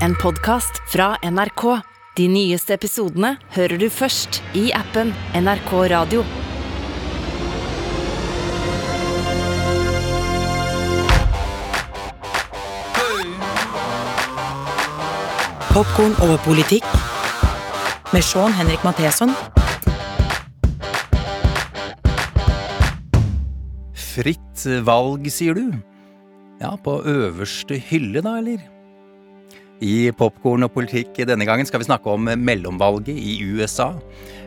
en podkast fra NRK. De nyeste episodene hører du først i appen NRK Radio. Popkorn over politikk med Sean Henrik Matheson. Fritt valg, sier du? Ja, på øverste hylle, da, eller? I Popkorn og politikk denne gangen skal vi snakke om mellomvalget i USA.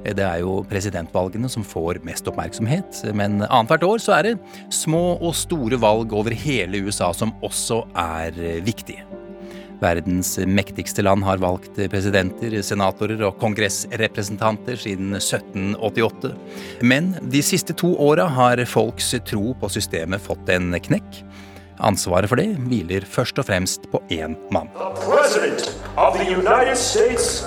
Det er jo presidentvalgene som får mest oppmerksomhet, men annethvert år så er det små og store valg over hele USA som også er viktige. Verdens mektigste land har valgt presidenter, senatorer og kongressrepresentanter siden 1788. Men de siste to åra har folks tro på systemet fått en knekk. Ansvaret for det hviler først og fremst på én mann. States,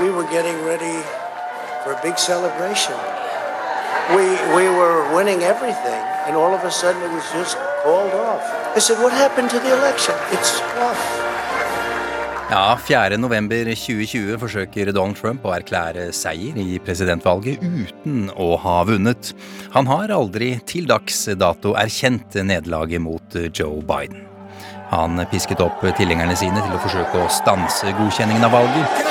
we were getting ready for a big celebration. We, we were winning everything, and all of a sudden it was just called off. I said, What happened to the election? It's off. Ja, 4. november 2020 forsøker Donald Trump å erklære seier i presidentvalget uten å ha vunnet. Han har aldri til dags dato erkjent nederlaget mot Joe Biden. Han pisket opp tilhengerne sine til å forsøke å stanse godkjenningen av valget.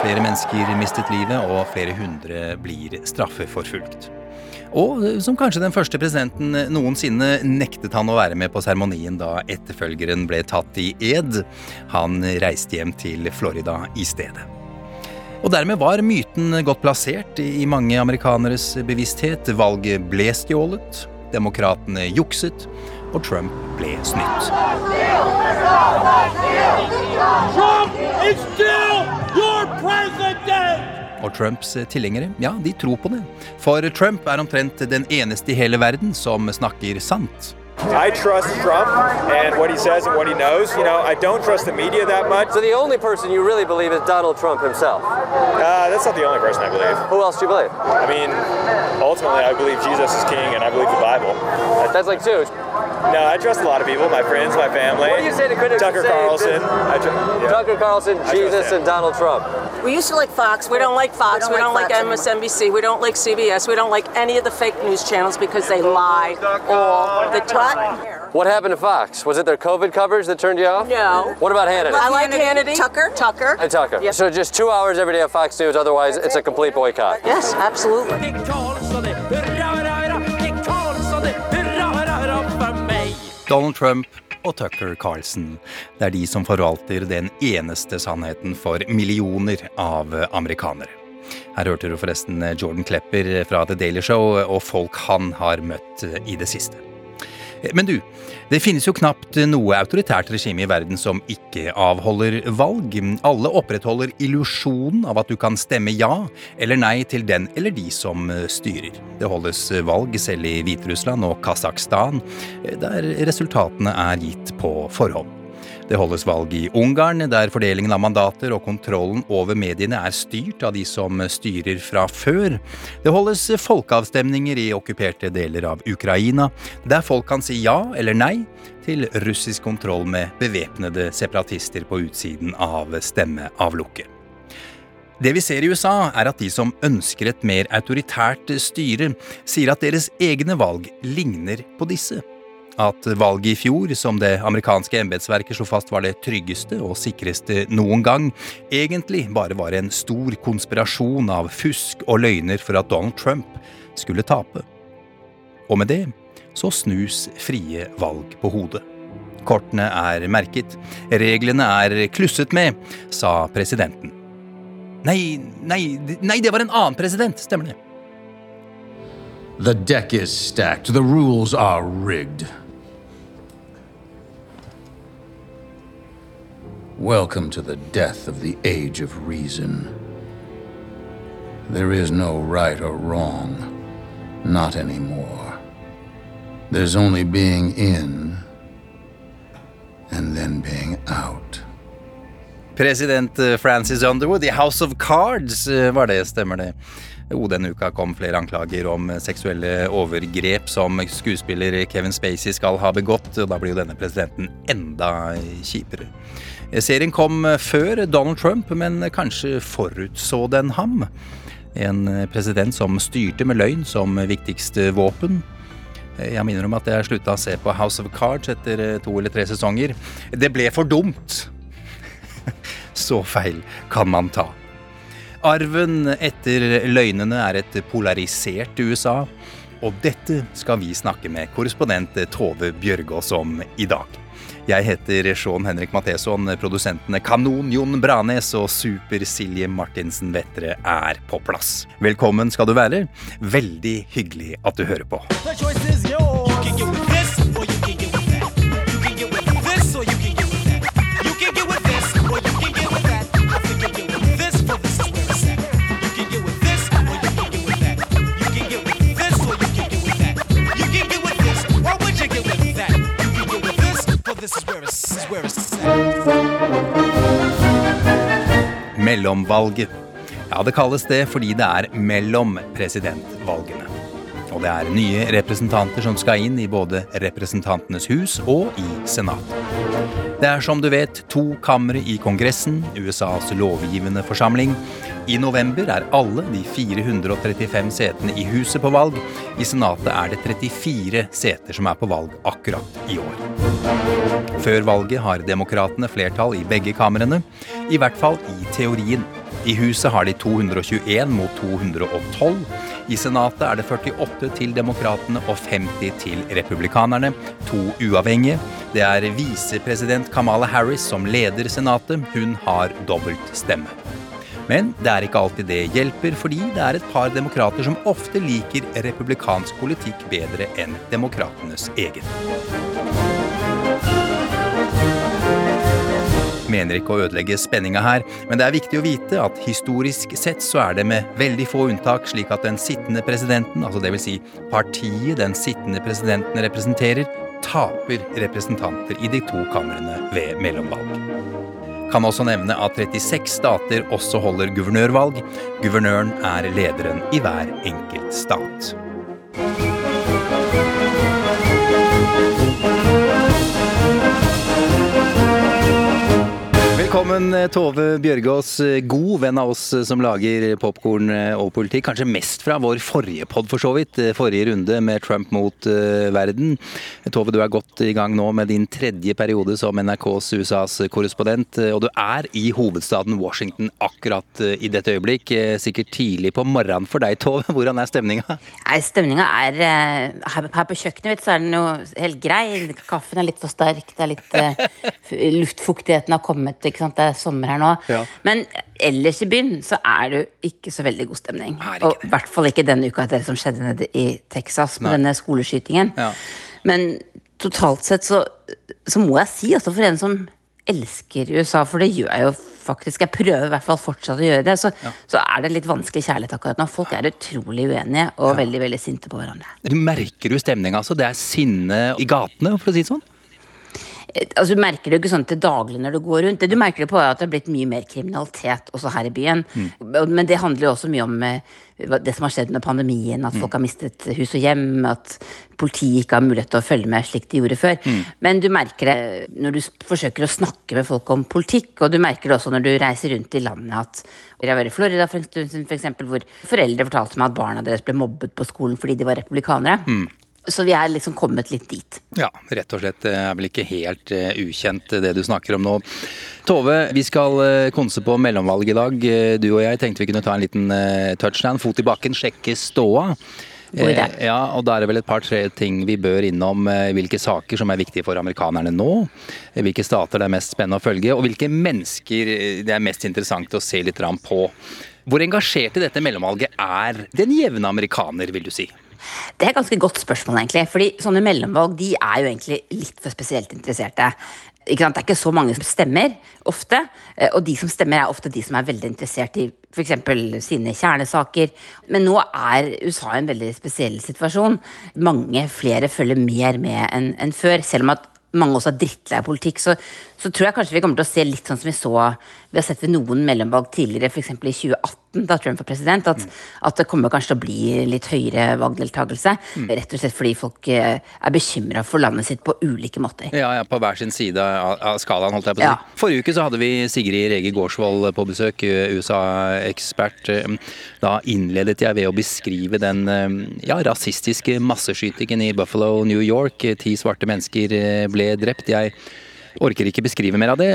Flere mennesker mistet livet, og flere hundre blir straffeforfulgt. Og som kanskje den første presidenten noensinne nektet han å være med på seremonien da etterfølgeren ble tatt i ed. Han reiste hjem til Florida i stedet. Og dermed var myten godt plassert i mange amerikaneres bevissthet. Valget ble stjålet, demokratene jukset, og Trump ble snytt. Trump is still your president! Og Trumps tilhengere, ja, de tror på det. For Trump er omtrent den eneste i hele verden som snakker sant. I trust Trump and what he says and what he knows. You know, I don't trust the media that much. So the only person you really believe is Donald Trump himself. Uh, that's not the only person I believe. Who else do you believe? I mean, ultimately, I believe Jesus is king and I believe the Bible. That's like two. No, I trust a lot of people, my friends, my family. What do you say to critics Tucker Carlson. this- I tr- yeah. Tucker Carlson, Jesus, and Donald Trump. We used to like Fox. We don't like Fox. We don't, like, MSNBC. We don't like CBS. We don't like any of the fake news channels because they lie all the time. What happened to Fox? Was it their COVID coverage that turned you off? No. What about Hannity? I like Hannity. Tucker. Tucker. and Tucker. Yes. So just two hours every day of Fox News, otherwise it's a complete boycott. Yes, absolutely. Donald Trump og Tucker Carlson. Det er de som forvalter den eneste sannheten for millioner av amerikanere. Her hørte du forresten Jordan Klepper fra The Daily Show og folk han har møtt i det siste. Men du, det finnes jo knapt noe autoritært regime i verden som ikke avholder valg. Alle opprettholder illusjonen av at du kan stemme ja eller nei til den eller de som styrer. Det holdes valg selv i Hviterussland og Kasakhstan, der resultatene er gitt på forhånd. Det holdes valg i Ungarn, der fordelingen av mandater og kontrollen over mediene er styrt av de som styrer fra før. Det holdes folkeavstemninger i okkuperte deler av Ukraina, der folk kan si ja eller nei til russisk kontroll med bevæpnede separatister på utsiden av stemmeavlukket. Det vi ser i USA, er at de som ønsker et mer autoritært styre, sier at deres egne valg ligner på disse. At valget i fjor, som det amerikanske embetsverket slo fast var det tryggeste og sikreste noen gang, egentlig bare var en stor konspirasjon av fusk og løgner for at Donald Trump skulle tape. Og med det så snus frie valg på hodet. Kortene er merket, reglene er klusset med, sa presidenten. Nei, nei, nei, det var en annen president, stemmer det. The deck is stacked. The rules are rigged. Welcome to the death of the age of reason. There is no right or wrong. Not anymore. There's only being in and then being out. President eh, Francis Underwood i House of Cards eh, var det, stemmer det. Jo, denne uka kom flere anklager om seksuelle overgrep som skuespiller Kevin Spacey skal ha begått, og da blir jo denne presidenten enda kjipere. Serien kom før Donald Trump, men kanskje forutså den ham. En president som styrte med løgn som viktigste våpen. Jeg minner om at jeg slutta å se på House of Cards etter to eller tre sesonger. Det ble for dumt! Så feil kan man ta. Arven etter løgnene er et polarisert USA, og dette skal vi snakke med korrespondent Tove Bjørgaas om i dag. Jeg heter Sean Henrik Matheson. Produsentene Kanon Jon Branes og Super Silje Martinsen Vettre er på plass. Velkommen skal du være. Veldig hyggelig at du hører på. Mellomvalget. Ja, det kalles det fordi det er mellom presidentvalgene. Og det er nye representanter som skal inn i både Representantenes hus og i Senatet. Det er som du vet to kamre i Kongressen, USAs lovgivende forsamling. I november er alle de 435 setene i huset på valg. I Senatet er det 34 seter som er på valg akkurat i år. Før valget har demokratene flertall i begge kamrene, i hvert fall i teorien. I huset har de 221 mot 212. I Senatet er det 48 til demokratene og 50 til republikanerne, to uavhengige. Det er visepresident Kamala Harris som leder Senatet. Hun har dobbelt stemme. Men det er ikke alltid det hjelper, fordi det er et par demokrater som ofte liker republikansk politikk bedre enn demokratenes egen. Mener ikke å ødelegge spenninga her, men det er viktig å vite at historisk sett så er det med veldig få unntak slik at den sittende presidenten, altså dvs. Si partiet den sittende presidenten representerer, taper representanter i de to kamrene ved mellomvalg. Kan også nevne at 36 stater også holder guvernørvalg. Guvernøren er lederen i hver enkelt stat. Velkommen, eh, Tove Bjørgaas, eh, god venn av oss eh, som lager popkorn og politikk. Kanskje mest fra vår forrige pod, for så vidt. Forrige runde med Trump mot verden. Tove, du er godt i gang nå med din tredje periode som NRKs USAs korrespondent. Og du er i hovedstaden Washington akkurat i dette øyeblikk. Sikkert tidlig på morgenen for deg, Tove. Hvordan er stemninga? Stemninga er her, på kjøkkenet mitt så er den jo helt grei. Kaffen er litt for sterk. Det er litt Luftfuktigheten har kommet. ikke ikke sant? Det er sommer her nå. Ja. Men ellers i byen så er det jo ikke så veldig god stemning. Og i hvert fall ikke denne uka etter det som skjedde nede i Texas med Nei. denne skoleskytingen. Ja. Men totalt sett så, så må jeg si, altså for en som elsker USA, for det gjør jeg jo faktisk. Jeg prøver i hvert fall fortsatt å gjøre det. Så, ja. så er det litt vanskelig kjærlighet akkurat nå. Folk er utrolig uenige og ja. veldig veldig sinte på hverandre. Merker du stemninga? Altså? Det er sinne i gatene, for å si det sånn? Altså Du merker det jo ikke sånn til daglig når du går rundt. Det du merker det på er at det har blitt mye mer kriminalitet også her i byen. Mm. Men det handler jo også mye om eh, det som har skjedd under pandemien. At mm. folk har mistet hus og hjem. At politiet ikke har mulighet til å følge med slik de gjorde før. Mm. Men du merker det når du forsøker å snakke med folk om politikk, og du merker det også når du reiser rundt i landet at jeg var i Florida for en stund siden, f.eks., hvor foreldre fortalte meg at barna deres ble mobbet på skolen fordi de var republikanere. Mm. Så vi er liksom kommet litt dit. Ja, rett og slett. Det er vel ikke helt uh, ukjent det du snakker om nå. Tove, vi skal uh, konse på mellomvalg i dag. Du og jeg tenkte vi kunne ta en liten touchdown. Fot i bakken, sjekke ståa. ja, og da er det vel et par-tre ting vi bør innom. hvilke saker som er viktige for amerikanerne nå. Hvilke stater det er mest spennende å følge. Og hvilke mennesker det er mest interessant å se litt på. Hvor engasjert i dette mellomvalget er den jevne amerikaner, vil du si? Det er et ganske godt spørsmål, egentlig. fordi sånne mellomvalg de er jo egentlig litt for spesielt interesserte. Det er ikke så mange som stemmer, ofte. Eh, og de som stemmer, er ofte de som er veldig interessert i f.eks. sine kjernesaker. Men nå er USA i en veldig spesiell situasjon. Mange flere følger mer med enn en før. Selv om at mange også er drittlei politikk, så, så, tror jeg kanskje vi kommer til å se litt sånn som vi så vi har sett ved noen mellomvalg tidligere, f.eks. i 2018, da Trump var president, at, at, det kommer kanskje til å bli litt høyere valgdeltakelse. Mm. Rett og slett fordi folk eh, er bekymra for landet sitt på ulike måter. Ja, ja på hver sin side av skalaen, holdt jeg på å si. Ja. Forrige uke så hadde vi Sigrid Rege Gårdsvold på besøk, USA-ekspert. Da innledet jeg ved å beskrive den ja, rasistiske masseskytingen i Buffalo, New York. Ti svarte mennesker ble drept. Jeg orker ikke beskrive mer av det.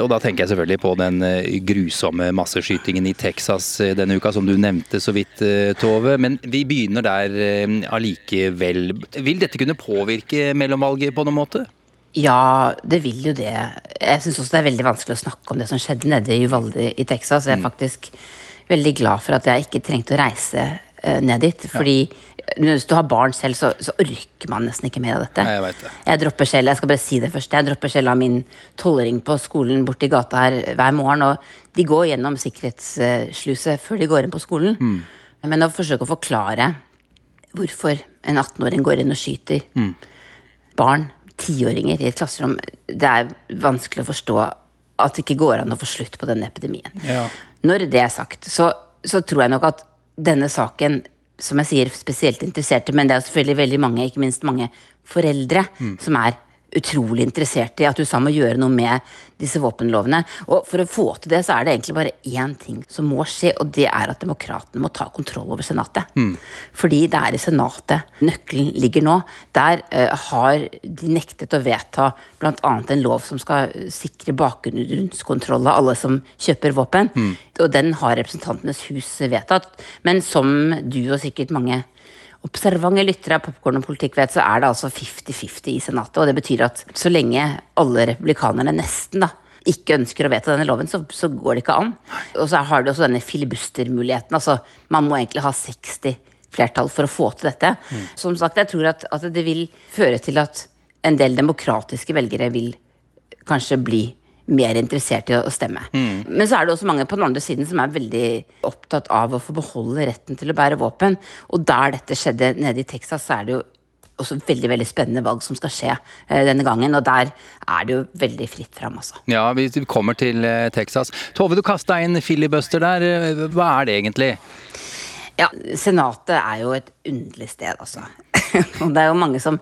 Og da tenker jeg selvfølgelig på den eh, grusomme masseskytingen i Texas eh, denne uka, som du nevnte så vidt, eh, Tove. Men vi begynner der allikevel. Vil dette kunne påvirke mellomvalget på noen måte? Ja, det vil jo det. Jeg syns også det er veldig vanskelig å snakke om det som skjedde nede i Uvalde i Texas. Jeg er mm. faktisk veldig glad for at jeg ikke trengte å reise ned dit. Fordi hvis du har barn selv, så, så, orker man nesten ikke mer av dette. Nei, jeg, det. jeg dropper selv, jeg skal bare si det først, jeg dropper selv av min tolvåring på skolen borti gata her hver morgen. Og de går gjennom sikkerhetssluset før de går inn på skolen. Mm. Men å forsøke å forklare hvorfor en 18-åring går inn og skyter mm. barn, tiåringer, i et klasserom, det er vanskelig å forstå at det ikke går an å få slutt på denne epidemien. Ja. Når det er sagt, så, så tror jeg nok at denne saken som jeg sier, spesielt interesserte, men det er selvfølgelig veldig mange, ikke minst mange foreldre, mm. som er utrolig interessert i at USA må gjøre noe med disse våpenlovene. Og for å få til det, så er det egentlig bare én ting som må skje, og det er at demokratene må ta kontroll over Senatet. Mm. Fordi det er i Senatet nøkkelen ligger nå. Der uh, har de nektet å vedta bl.a. en lov som skal sikre bakgrunnskontroll av alle som kjøper våpen. Mm. Og den har Representantenes hus vedtatt. Men som du og sikkert mange observante lyttere av Popkorn og politikk vet, så er det altså 50-50 i Senatet. Og det betyr at så lenge alle republikanerne nesten da, ikke ønsker å vedta denne loven, så, så, går det ikke an. Og så har de også denne filibustermuligheten. Altså, man må egentlig ha 60 flertall for å få til dette. Mm. Som sagt, jeg tror at, at det vil føre til at en del demokratiske velgere vil kanskje bli mer interessert i å stemme. Mm. Men så er det også mange på den andre siden som er veldig opptatt av å få beholde retten til å bære våpen. Og der dette skjedde nede i Texas, så er det jo også veldig veldig spennende valg som skal skje eh, denne gangen. Og der er det jo veldig fritt fram, altså. Ja, vi kommer til eh, Texas. Tove, du kasta inn filibuster der. Eh, hva er det egentlig? Ja, Senatet er jo et underlig sted, altså. og det er jo mange som,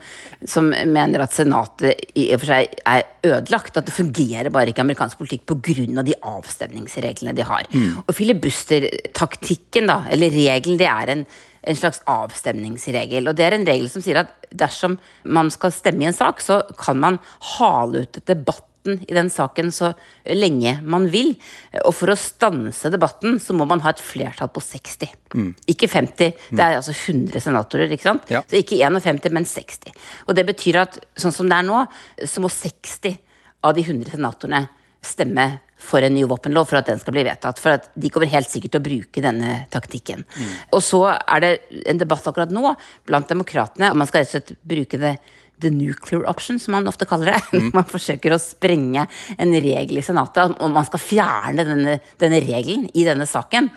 som, mener at Senatet i og for seg er ødelagt. At det fungerer bare ikke amerikansk politikk pga. de avstemningsreglene de har. Mm. Og filibustertaktikken, da, eller regelen, det er en, en slags avstemningsregel. Og det er en regel som sier at dersom man skal stemme i en sak, så kan man hale ut et debatt debatten i den saken så lenge man vil. Og for å stanse debatten så må man ha et flertall på 60. Mm. Ikke 50. Det er altså 100 senatorer, ikke sant? Ja. Så ikke 51, men 60. Og det betyr at sånn som det er nå, så må 60 av de 100 senatorene stemme for en ny våpenlov for at den skal bli vedtatt. For at de kommer helt sikkert til å bruke denne taktikken. Mm. Og så er det en debatt akkurat nå blant demokratene om man skal rett og slett bruke det the nuclear option, som man ofte kaller det. Mm. Man forsøker å sprenge en regel i Senatet, og man skal fjerne denne, denne regelen i denne saken.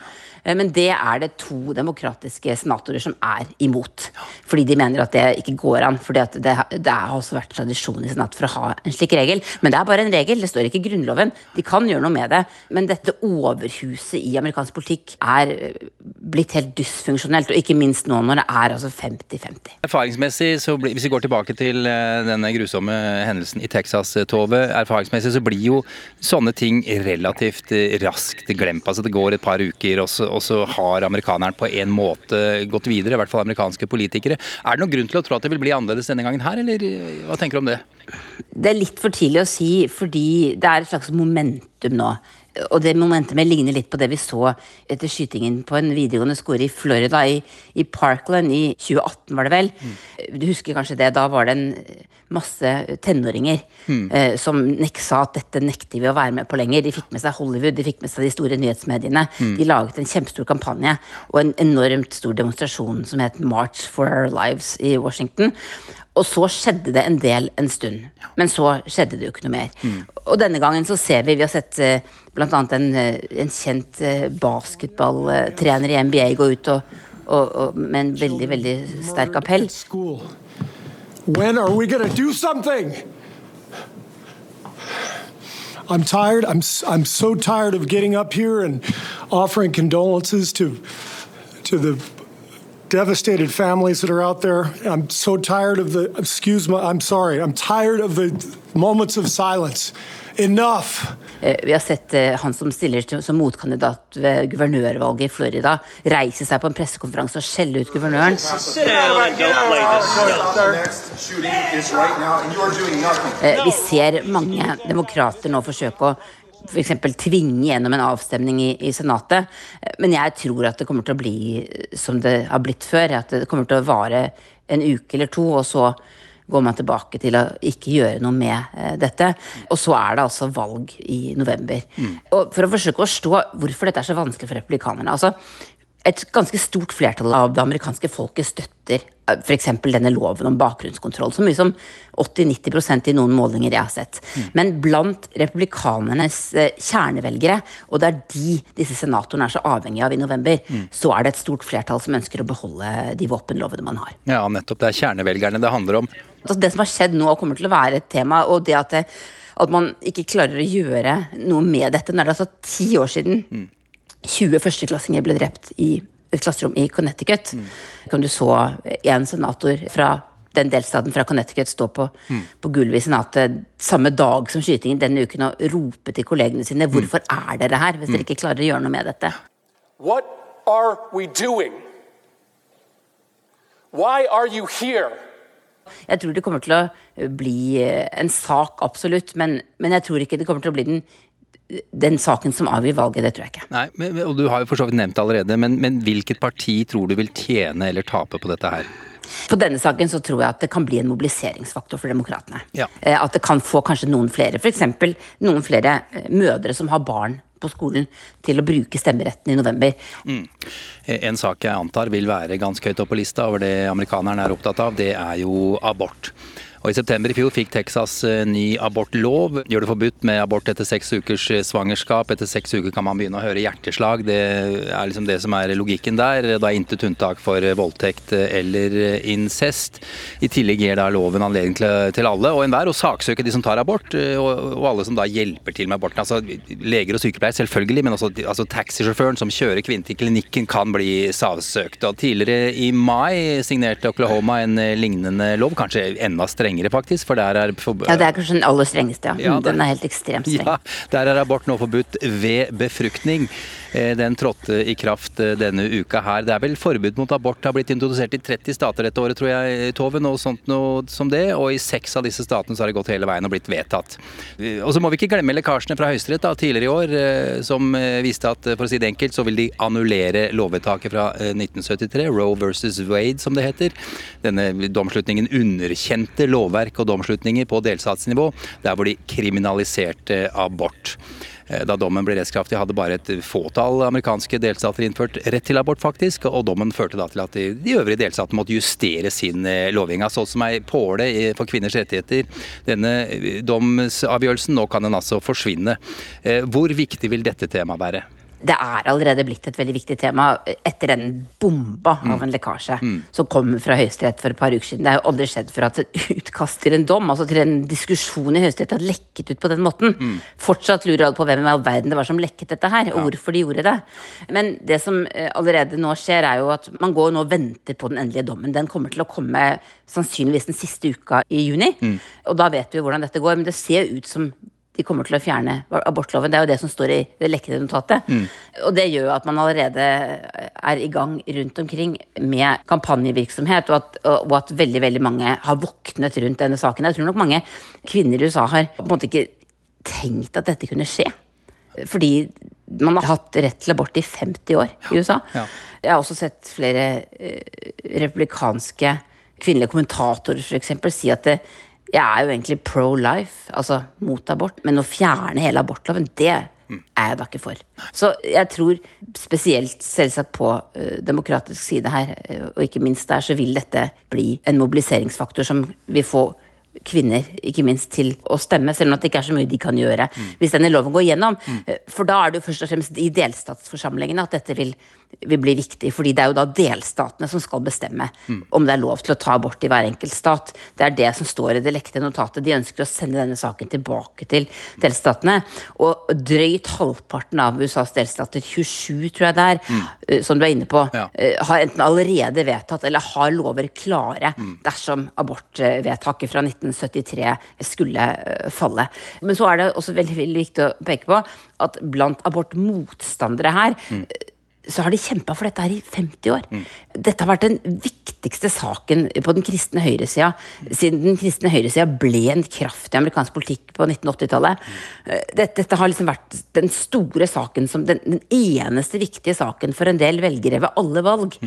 Eh, men det er det to demokratiske senatorer som er imot. Fordi de mener at det ikke går an. For det, det, har også vært tradisjon i Senatet for å ha en slik regel. Men det er bare en regel, det står ikke i Grunnloven. De kan gjøre noe med det. Men dette overhuset i amerikansk politikk er eh, blitt helt dysfunksjonelt. Og ikke minst nå når det er altså 50-50. Erfaringsmessig, så blir, hvis vi går tilbake til eh, denne grusomme hendelsen i Texas, Tove. Erfaringsmessig så blir jo sånne ting relativt raskt glemt. Altså det går et par uker, og så og så har amerikaneren på en måte gått videre, i hvert fall amerikanske politikere. Er det noen grunn til å tro at det vil bli annerledes denne gangen her, eller hva tenker du om det? Det er litt for tidlig å si, fordi det er et slags momentum nå. Og det momentumet ligner litt på det vi så etter skytingen på en videregående skole i Florida, i, i, Parkland i 2018, var det vel. Mm. Du husker kanskje det? Da var det en masse tenåringer mm. eh, som nek sa at dette nekter vi å være med på lenger. De fikk med seg Hollywood, de fikk med seg de store nyhetsmediene. Mm. De laget en kjempestor kampanje og en enormt stor demonstrasjon som het March for Our Lives i Washington. Og så skjedde det en del en stund. Men så skjedde det jo ikke noe mer. Mm. Og denne gangen så ser vi Vi har sett eh, bl.a. En, eh, en kjent basketballtrener i NBA gå ut og, og, og, med en veldig, veldig sterk appell. When are we gonna do something? I'm tired. I'm I'm so tired of getting up here and offering condolences to to the devastated families that are out there. I'm so tired of the excuse me. I'm sorry. I'm tired of the moments of silence. Enough. Eh, vi har sett eh, han som stiller som motkandidat ved guvernørvalget i Florida, reise seg på en pressekonferanse og skjelle ut guvernøren. Eh, vi ser mange demokrater nå forsøke å f.eks. tvinge gjennom en avstemning i, i, Senatet. Men jeg tror at det kommer til å bli som det har blitt før. At det kommer til å vare en uke eller to, og så går man tilbake til å ikke gjøre noe med eh, dette. Og så er det altså valg i november. Mm. Og for å forsøke å forstå hvorfor dette er så vanskelig for republikanerne altså et ganske stort flertall av det amerikanske folket støtter eh, f.eks. denne loven om bakgrunnskontroll. Så mye som 80-90% i noen målinger jeg har sett. Mm. Men blant republikanernes eh, kjernevelgere, og det er de disse senatorene er så avhengige av i november, mm. så er det et stort flertall som ønsker å beholde de våpenlovene man har. Ja, nettopp. Det er kjernevelgerne det handler om. Altså, det som har skjedd nå, kommer til å være et tema. og det at, det, at man ikke klarer å gjøre noe med dette. Nå er det altså ti år siden mm. 20 førsteklassinger ble drept i et klasserom i Connecticut. Mm. Kan du så en senator fra den delstaten fra Connecticut stå på, mm. på gulvet i Senatet samme dag som skytingen denne uken og rope til kollegene sine mm. hvorfor er dere her, hvis dere mm. ikke klarer å gjøre noe med dette. What are we doing? Why are you here? Jeg tror det kommer til å bli eh, en sak, absolutt. Men, men jeg tror ikke det kommer til å bli den, den saken som avgjør valget. Det tror jeg ikke. Nei, men, og Du har jo for så vidt nevnt det allerede, men, men hvilket parti tror du vil tjene eller tape på dette her? På denne saken så tror jeg at det kan bli en mobiliseringsfaktor for demokratene. Ja. Eh, at det kan få kanskje noen flere, f.eks. noen flere eh, mødre som har barn på skolen til å bruke stemmeretten i november. Mm. En sak jeg antar vil være ganske høyt oppe på lista over det amerikanerne er opptatt av, det er jo abort. Og I september i fjor fikk Texas eh, ny abortlov. Gjør det forbudt med abort etter seks ukers eh, svangerskap. Etter seks uker kan man begynne å høre hjerteslag. Det er liksom det som er logikken der. Da er intet unntak for eh, voldtekt eller incest. I tillegg gir da loven anledning til, alle og enhver å saksøke de som tar abort, og, alle som da hjelper til med aborten. Altså Leger og sykepleiere, selvfølgelig, men også altså, taxisjåføren som kjører kvinnen til klinikken, kan bli saksøkt. Og Tidligere i mai signerte Oklahoma en lignende lov, kanskje enda strengere strengere, faktisk. For der er Ja, det er kanskje den aller strengeste, ja. ja den er helt ekstremt streng. Ja, Der er abort nå forbudt ved befruktning. Eh, den trådte i kraft eh, denne uka her. Det er vel forbud mot abort har blitt introdusert i 30 stater dette året, tror jeg, Tove. Noe sånt noe som det. Og i seks av disse statene så har det gått hele veien og blitt vedtatt. Eh, og så må vi ikke glemme lekkasjene fra Høyesterett tidligere i år, som viste at for å si det enkelt, så vil de annullere lovvedtaket fra 1973, Roe versus Wade som det heter. Denne domslutningen underkjente lovverk og domslutninger på delstatsnivå, der hvor de kriminaliserte abort. Eh, da dommen ble rettskraftig, hadde bare et fåtall amerikanske delstater innført rett til abort, faktisk. Og dommen førte da til at de, de øvrige delstatene måtte justere sin eh, lovgivning. Sånn som ei påle for kvinners rettigheter. Denne eh, domsavgjørelsen, nå kan den altså forsvinne. Hvor viktig vil dette temaet være? Det er allerede blitt et veldig viktig tema etter den bomba av mm. en lekkasje mm. som kom fra Høyesterett for et par uker siden. Det er jo aldri skjedd før at et utkast til en dom, altså til en diskusjon i Høyesterett, har lekket ut på den måten. Mm. Fortsatt lurer alle på hvem i all verden det var som lekket dette her, og hvorfor de gjorde det. Men det som eh, allerede nå skjer, er jo at man går nå og venter på den endelige dommen. Den kommer til å komme sannsynligvis den siste uka i juni, mm. og da vet vi hvordan dette går. Men det ser ut som de kommer til å fjerne abortloven. Det er jo det som står i det lekkede notatet. Mm. Og det gjør jo at man allerede er i gang rundt omkring med kampanjevirksomhet, og at, og at, veldig veldig mange har våknet rundt denne saken. Jeg tror nok mange kvinner i USA har på en måte ikke tenkt at dette kunne skje. Fordi man har hatt rett til abort i 50 år i USA. Ja. Jeg har også sett flere eh, republikanske kvinnelige kommentatorer for eksempel, si at det, jeg er jo egentlig pro life, altså mot abort, men å fjerne hele abortloven, det er jeg da ikke for. Så jeg tror spesielt selvsagt på uh, demokratisk side her, uh, og ikke minst der, så vil dette bli en mobiliseringsfaktor som vil få kvinner ikke minst til å stemme, selv om det ikke er så mye de kan gjøre mm. hvis denne loven går gjennom. Mm. For da er det jo først og fremst i delstatsforsamlingene at dette vil vil bli viktig, fordi det er jo da delstatene som skal bestemme om det er lov til å ta abort i hver enkelt stat. Det er det som står i det lekte notatet. De ønsker å sende denne saken tilbake til delstatene. Og drøyt halvparten av USAs delstater, 27 tror jeg det er, mm. som du er inne på, ja. har enten allerede vedtatt eller har lover klare dersom abortvedtaket fra 1973 skulle eh, falle. Men så er det også veldig, veldig viktig å peke på at blant abortmotstandere her så har de kjempa for dette her i 50 år. Dette har vært den viktigste saken på den kristne høyresida siden den kristne høyresida ble en kraft i amerikansk politikk på 1980-tallet. Dette, dette har liksom vært den store saken, som den, den eneste viktige saken for en del velgere ved alle valg.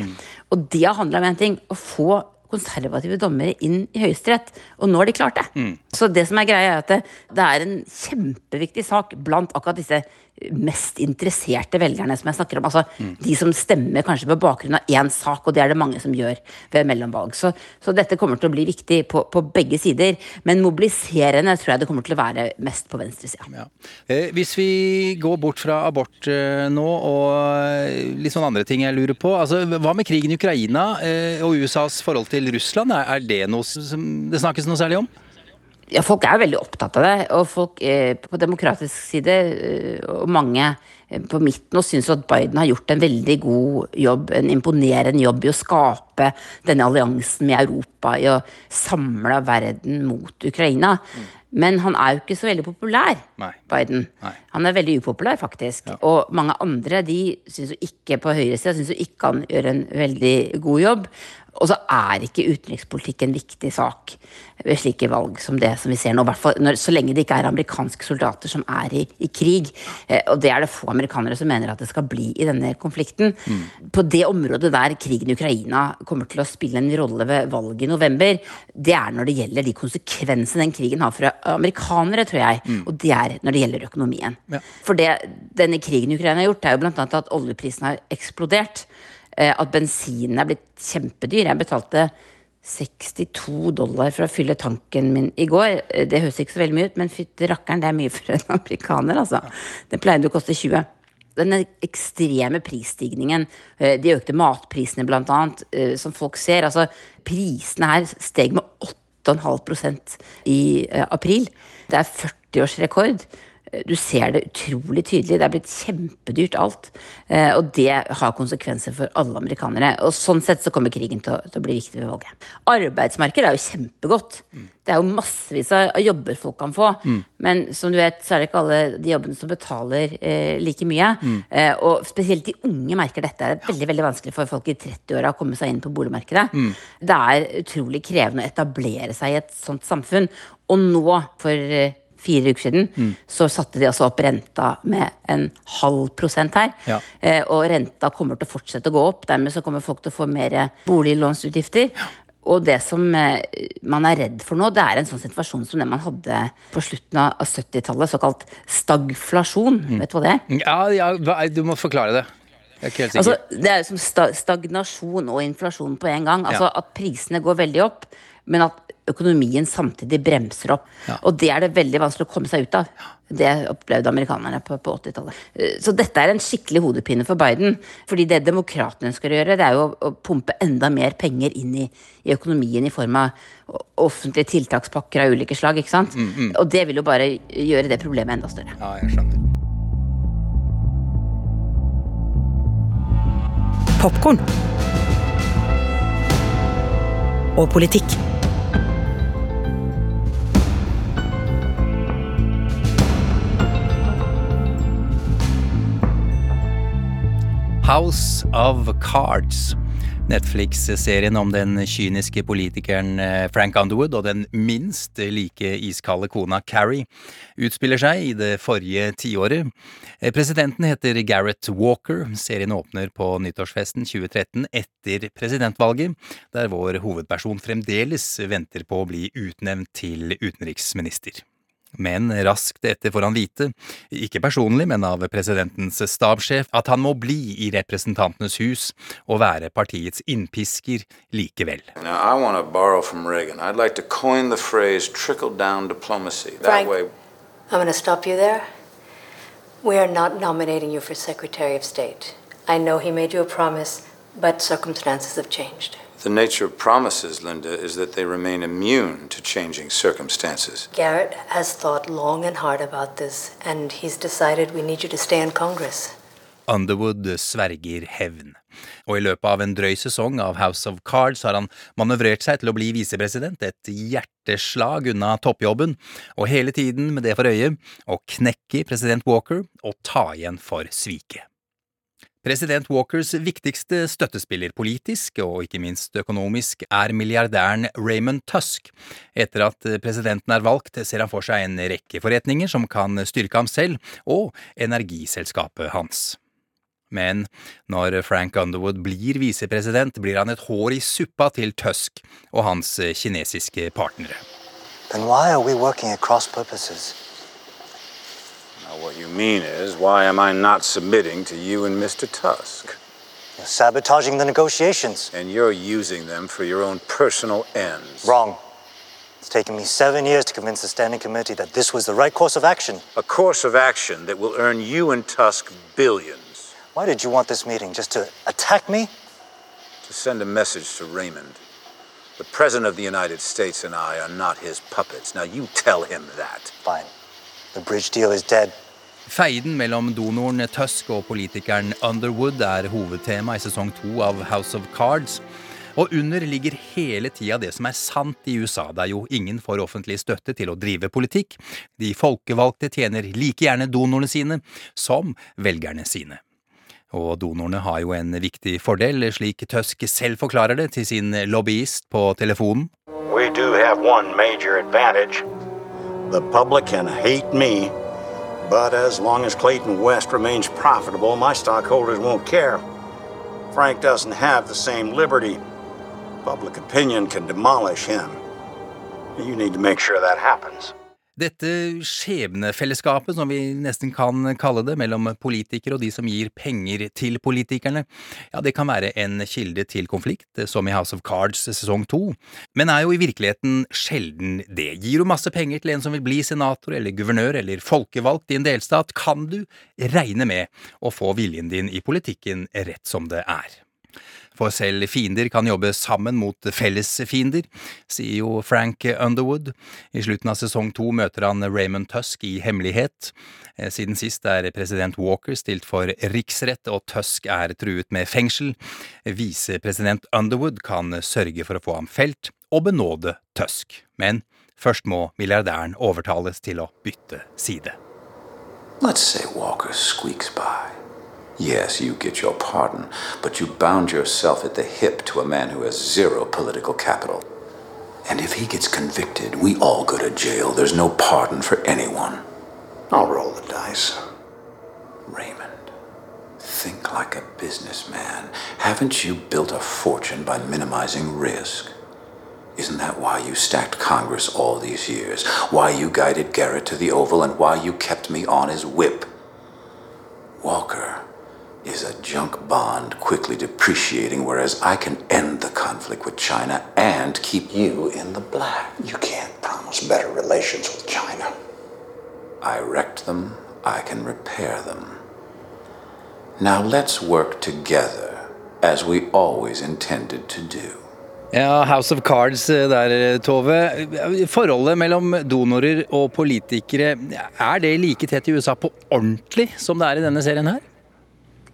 Og det har handla om én ting. Å få konservative dommere inn i Høyesterett. Og nå har de klart det. Så det som er greia, er at det, det er en kjempeviktig sak blant akkurat disse mest interesserte velgerne som jeg snakker om. Altså de som stemmer kanskje på bakgrunn av én sak, og det er det mange som gjør ved mellomvalg. Så, så dette kommer til å bli viktig på, på begge sider. Men mobiliserende tror jeg det kommer til å være mest på venstresida. Eh, Hvis vi går bort fra abort eh, nå og eh, litt sånne andre ting jeg lurer på. Altså, hva med krigen i Ukraina eh, og USAs forhold til Russland? Er, er det noe som det snakkes noe særlig om? Ja, folk er jo veldig opptatt av det. Og folk eh, på demokratisk side, eh, og mange eh, på midten, og syns at Biden har gjort en veldig god jobb, en imponerende jobb i å skape denne alliansen med Europa, i å samle verden mot Ukraina. Men han er jo ikke så veldig populær, Biden. Han er veldig upopulær, faktisk. Og mange andre de syns jo ikke på høyresida syns jo ikke han gjør en veldig god jobb. Og så er ikke utenrikspolitikk en viktig sak ved slike valg som det som vi ser nå. i hvert fall når, Så lenge det ikke er amerikanske soldater som er i, i krig. Eh, og det er det få amerikanere som mener at det skal bli i denne konflikten. På det området der krigen i Ukraina kommer til å spille en rolle ved valget i november, det er når det gjelder de konsekvensene den krigen har for amerikanere, tror jeg. Og det er når det gjelder økonomien. For det denne krigen i Ukraina har gjort, er jo annet at oljeprisen har eksplodert. Eh, At bensinen er blitt kjempedyr. Jeg betalte 62 dollar for å fylle tanken min i går. Eh, Det høres ikke så veldig mye ut, men fytti rakkeren, det er mye for en amerikaner, altså. Det pleide å koste 20. Den ekstreme prisstigningen, eh, de økte matprisene blant annet, som folk ser. Altså, prisene her steg med 8,5% i april. Det er 40-årsrekord. Du ser det utrolig tydelig. Det er blitt kjempedyrt alt. Eh, Og det har konsekvenser for alle amerikanere. Og sånn sett så kommer krigen til å, til å bli viktig ved valget. Arbeidsmarkedet er jo kjempegodt. Det er jo massevis av jobber folk kan få. Men som du vet, så er det ikke alle de jobbene som betaler eh, like mye. Eh, og spesielt de unge merker dette. Det er veldig veldig vanskelig for folk i 30-åra å komme seg inn på boligmarkedet. Det er utrolig krevende å etablere seg i et sånt samfunn. Og nå, for eh, fire uker siden, så satte de altså opp renta med en halv prosent her. Ja. Eh, og renta kommer til å fortsette å gå opp. Dermed så kommer folk til å få mer boliglånsutgifter. Og det som eh, man er redd for nå, det er en sånn situasjon som det man hadde på slutten av 70-tallet, såkalt stagflasjon. Vet du hva det er? Ja, ja, du må forklare det. Jeg er ikke helt sikker. Altså, det er jo som stagnasjon og inflasjon på en gang. Altså Ja. At prisene går veldig opp, men at økonomien samtidig bremser opp. Og det er det veldig vanskelig å komme seg ut av. Det opplevde amerikanerne på, på 80-tallet. Eh, Så dette er en skikkelig hodepine for Biden. Fordi det demokratene ønsker å gjøre, det er jo å, pumpe enda mer penger inn i, i økonomien i form av offentlige tiltakspakker av ulike slag. ikke sant? Og det vil jo bare gjøre det problemet enda større. Ja, jeg skjønner. Popkorn. Og politikk. House of Cards. Netflix-serien om den kyniske politikeren eh, Frank Underwood og den minst like iskalde kona Carrie utspiller seg i det forrige tiåret. Eh, Presidenten heter Gareth Walker. Serien åpner på nyttårsfesten 2013 etter presidentvalget, der vår hovedperson fremdeles venter på å bli utnevnt til utenriksminister. Men raskt etter får han vite, ikke personlig, men av presidentens stabssjef, at han må bli i Representantenes hus og være partiets innpisker likevel. Now, I want to borrow from Reagan. I'd like to coin the phrase trickle down diplomacy. That Frank. way, I'm going to stop you there. We are not nominating you for Secretary of State. I know he made you a promise, but circumstances have changed. The nature of promises, Linda, is that they remain immune to changing circumstances. Garrett has thought long and hard about this, and he's decided we need you to stay in Congress. Underwood sverger hevn. Og i løpet av en drøy sesong av House of Cards har han manøvrert seg til å bli visepresident, et hjerteslag unna toppjobben, og hele tiden med det for øye å knekke president Walker og ta igjen for sviket. President Walkers viktigste støttespiller politisk, og ikke minst økonomisk, er milliardæren Raymond Tusk. Etter at presidenten er valgt, ser han for seg en rekke forretninger som kan styrke ham selv og energiselskapet hans. Men når Frank Underwood blir visepresident, blir han et hår i suppa til Tusk og hans kinesiske partnere. Then why are we cross purposes? Now, what you mean is, why am I not submitting to you and Mr. Tusk? You're sabotaging the negotiations. And you're using them for your own personal ends. Wrong. It's taken me seven years to convince the Standing Committee that this was the right course of action. A course of action that will earn you and Tusk billions. Why did you want this meeting? Just to attack me? To send a message to Raymond. The President of the United States and I are not his puppets. Now you tell him that. Fine. The bridge deal is dead. Feiden mellom donoren Tusk og politikeren Underwood er hovedtema i sesong to av House of Cards. Og under ligger hele tida det som er sant i USA. Det er jo ingen får offentlig støtte til å drive politikk. De folkevalgte tjener like gjerne donorene sine som velgerne sine. Og donorene har jo en viktig fordel, slik Tusk selv forklarer det til sin lobbyist på telefonen. We do have one major advantage. The public can hate me, but as long as Clayton West remains profitable, my stockholders won't care. Frank doesn't have the same liberty. Public opinion can demolish him. You need to make sure that happens. Dette skjebnefellesskapet, som vi nesten kan kalle det, mellom politikere og de som gir penger til politikerne, ja, det kan være en kilde til konflikt, som i House of Cards sesong to, men er jo i virkeligheten sjelden det. Gir du masse penger til en som vil bli senator eller guvernør eller folkevalgt i en delstat, kan du regne med å få viljen din i politikken rett som det er. For selv fiender kan jobbe sammen mot felles fiender, sier jo Frank Underwood. I slutten av sesong to møter han Raymond Tusk i hemmelighet. Siden sist er president Walker stilt for riksrett, og Tusk er truet med fengsel. Visepresident Underwood kan sørge for å få ham felt og benåde Tusk. Men først må milliardæren overtales til å bytte side. Let's say Walker squeaks by. Yes, you get your pardon, but you bound yourself at the hip to a man who has zero political capital. And if he gets convicted, we all go to jail. There's no pardon for anyone. I'll roll the dice. Raymond, think like a businessman. Haven't you built a fortune by minimizing risk? Isn't that why you stacked Congress all these years? Why you guided Garrett to the Oval and why you kept me on his whip? Walker is a junk bond quickly depreciating, whereas I can end the conflict with China and keep you in the black. You can't promise better relations with China. I wrecked them, I can repair them. Now let's work together, as we always intended to do. Ja, House of Cards der, Tove. Forholdet mellom donorer og politikere, er det like tett i USA på ordentlig som det er i denne serien her?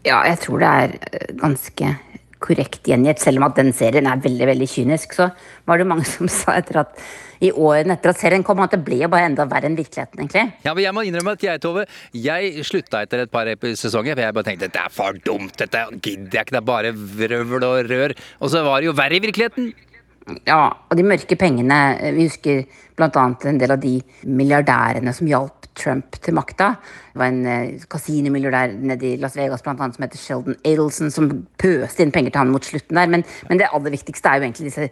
Ja, jeg tror det er ganske korrekt gjengitt. Selv om at den serien er veldig veldig kynisk, så var det mange som sa etter at i årene etter at serien kom, at det ble jo bare enda verre enn virkeligheten, egentlig. Ja, men jeg må innrømme at jeg, Tove, jeg slutta etter et par sesonger, for jeg bare tenkte dette er for dumt, dette gidder jeg ikke, det er bare vrøvl og rør. Og så var det jo verre i virkeligheten. Ja, og de mørke pengene Vi husker bl.a. en del av de milliardærene som hjalp Trump til makta. Det var en kasinomilliardær nede i Las Vegas blant annet, som heter Sheldon Adelson, som pøste inn penger til han mot slutten der. Men, men det aller viktigste er jo egentlig disse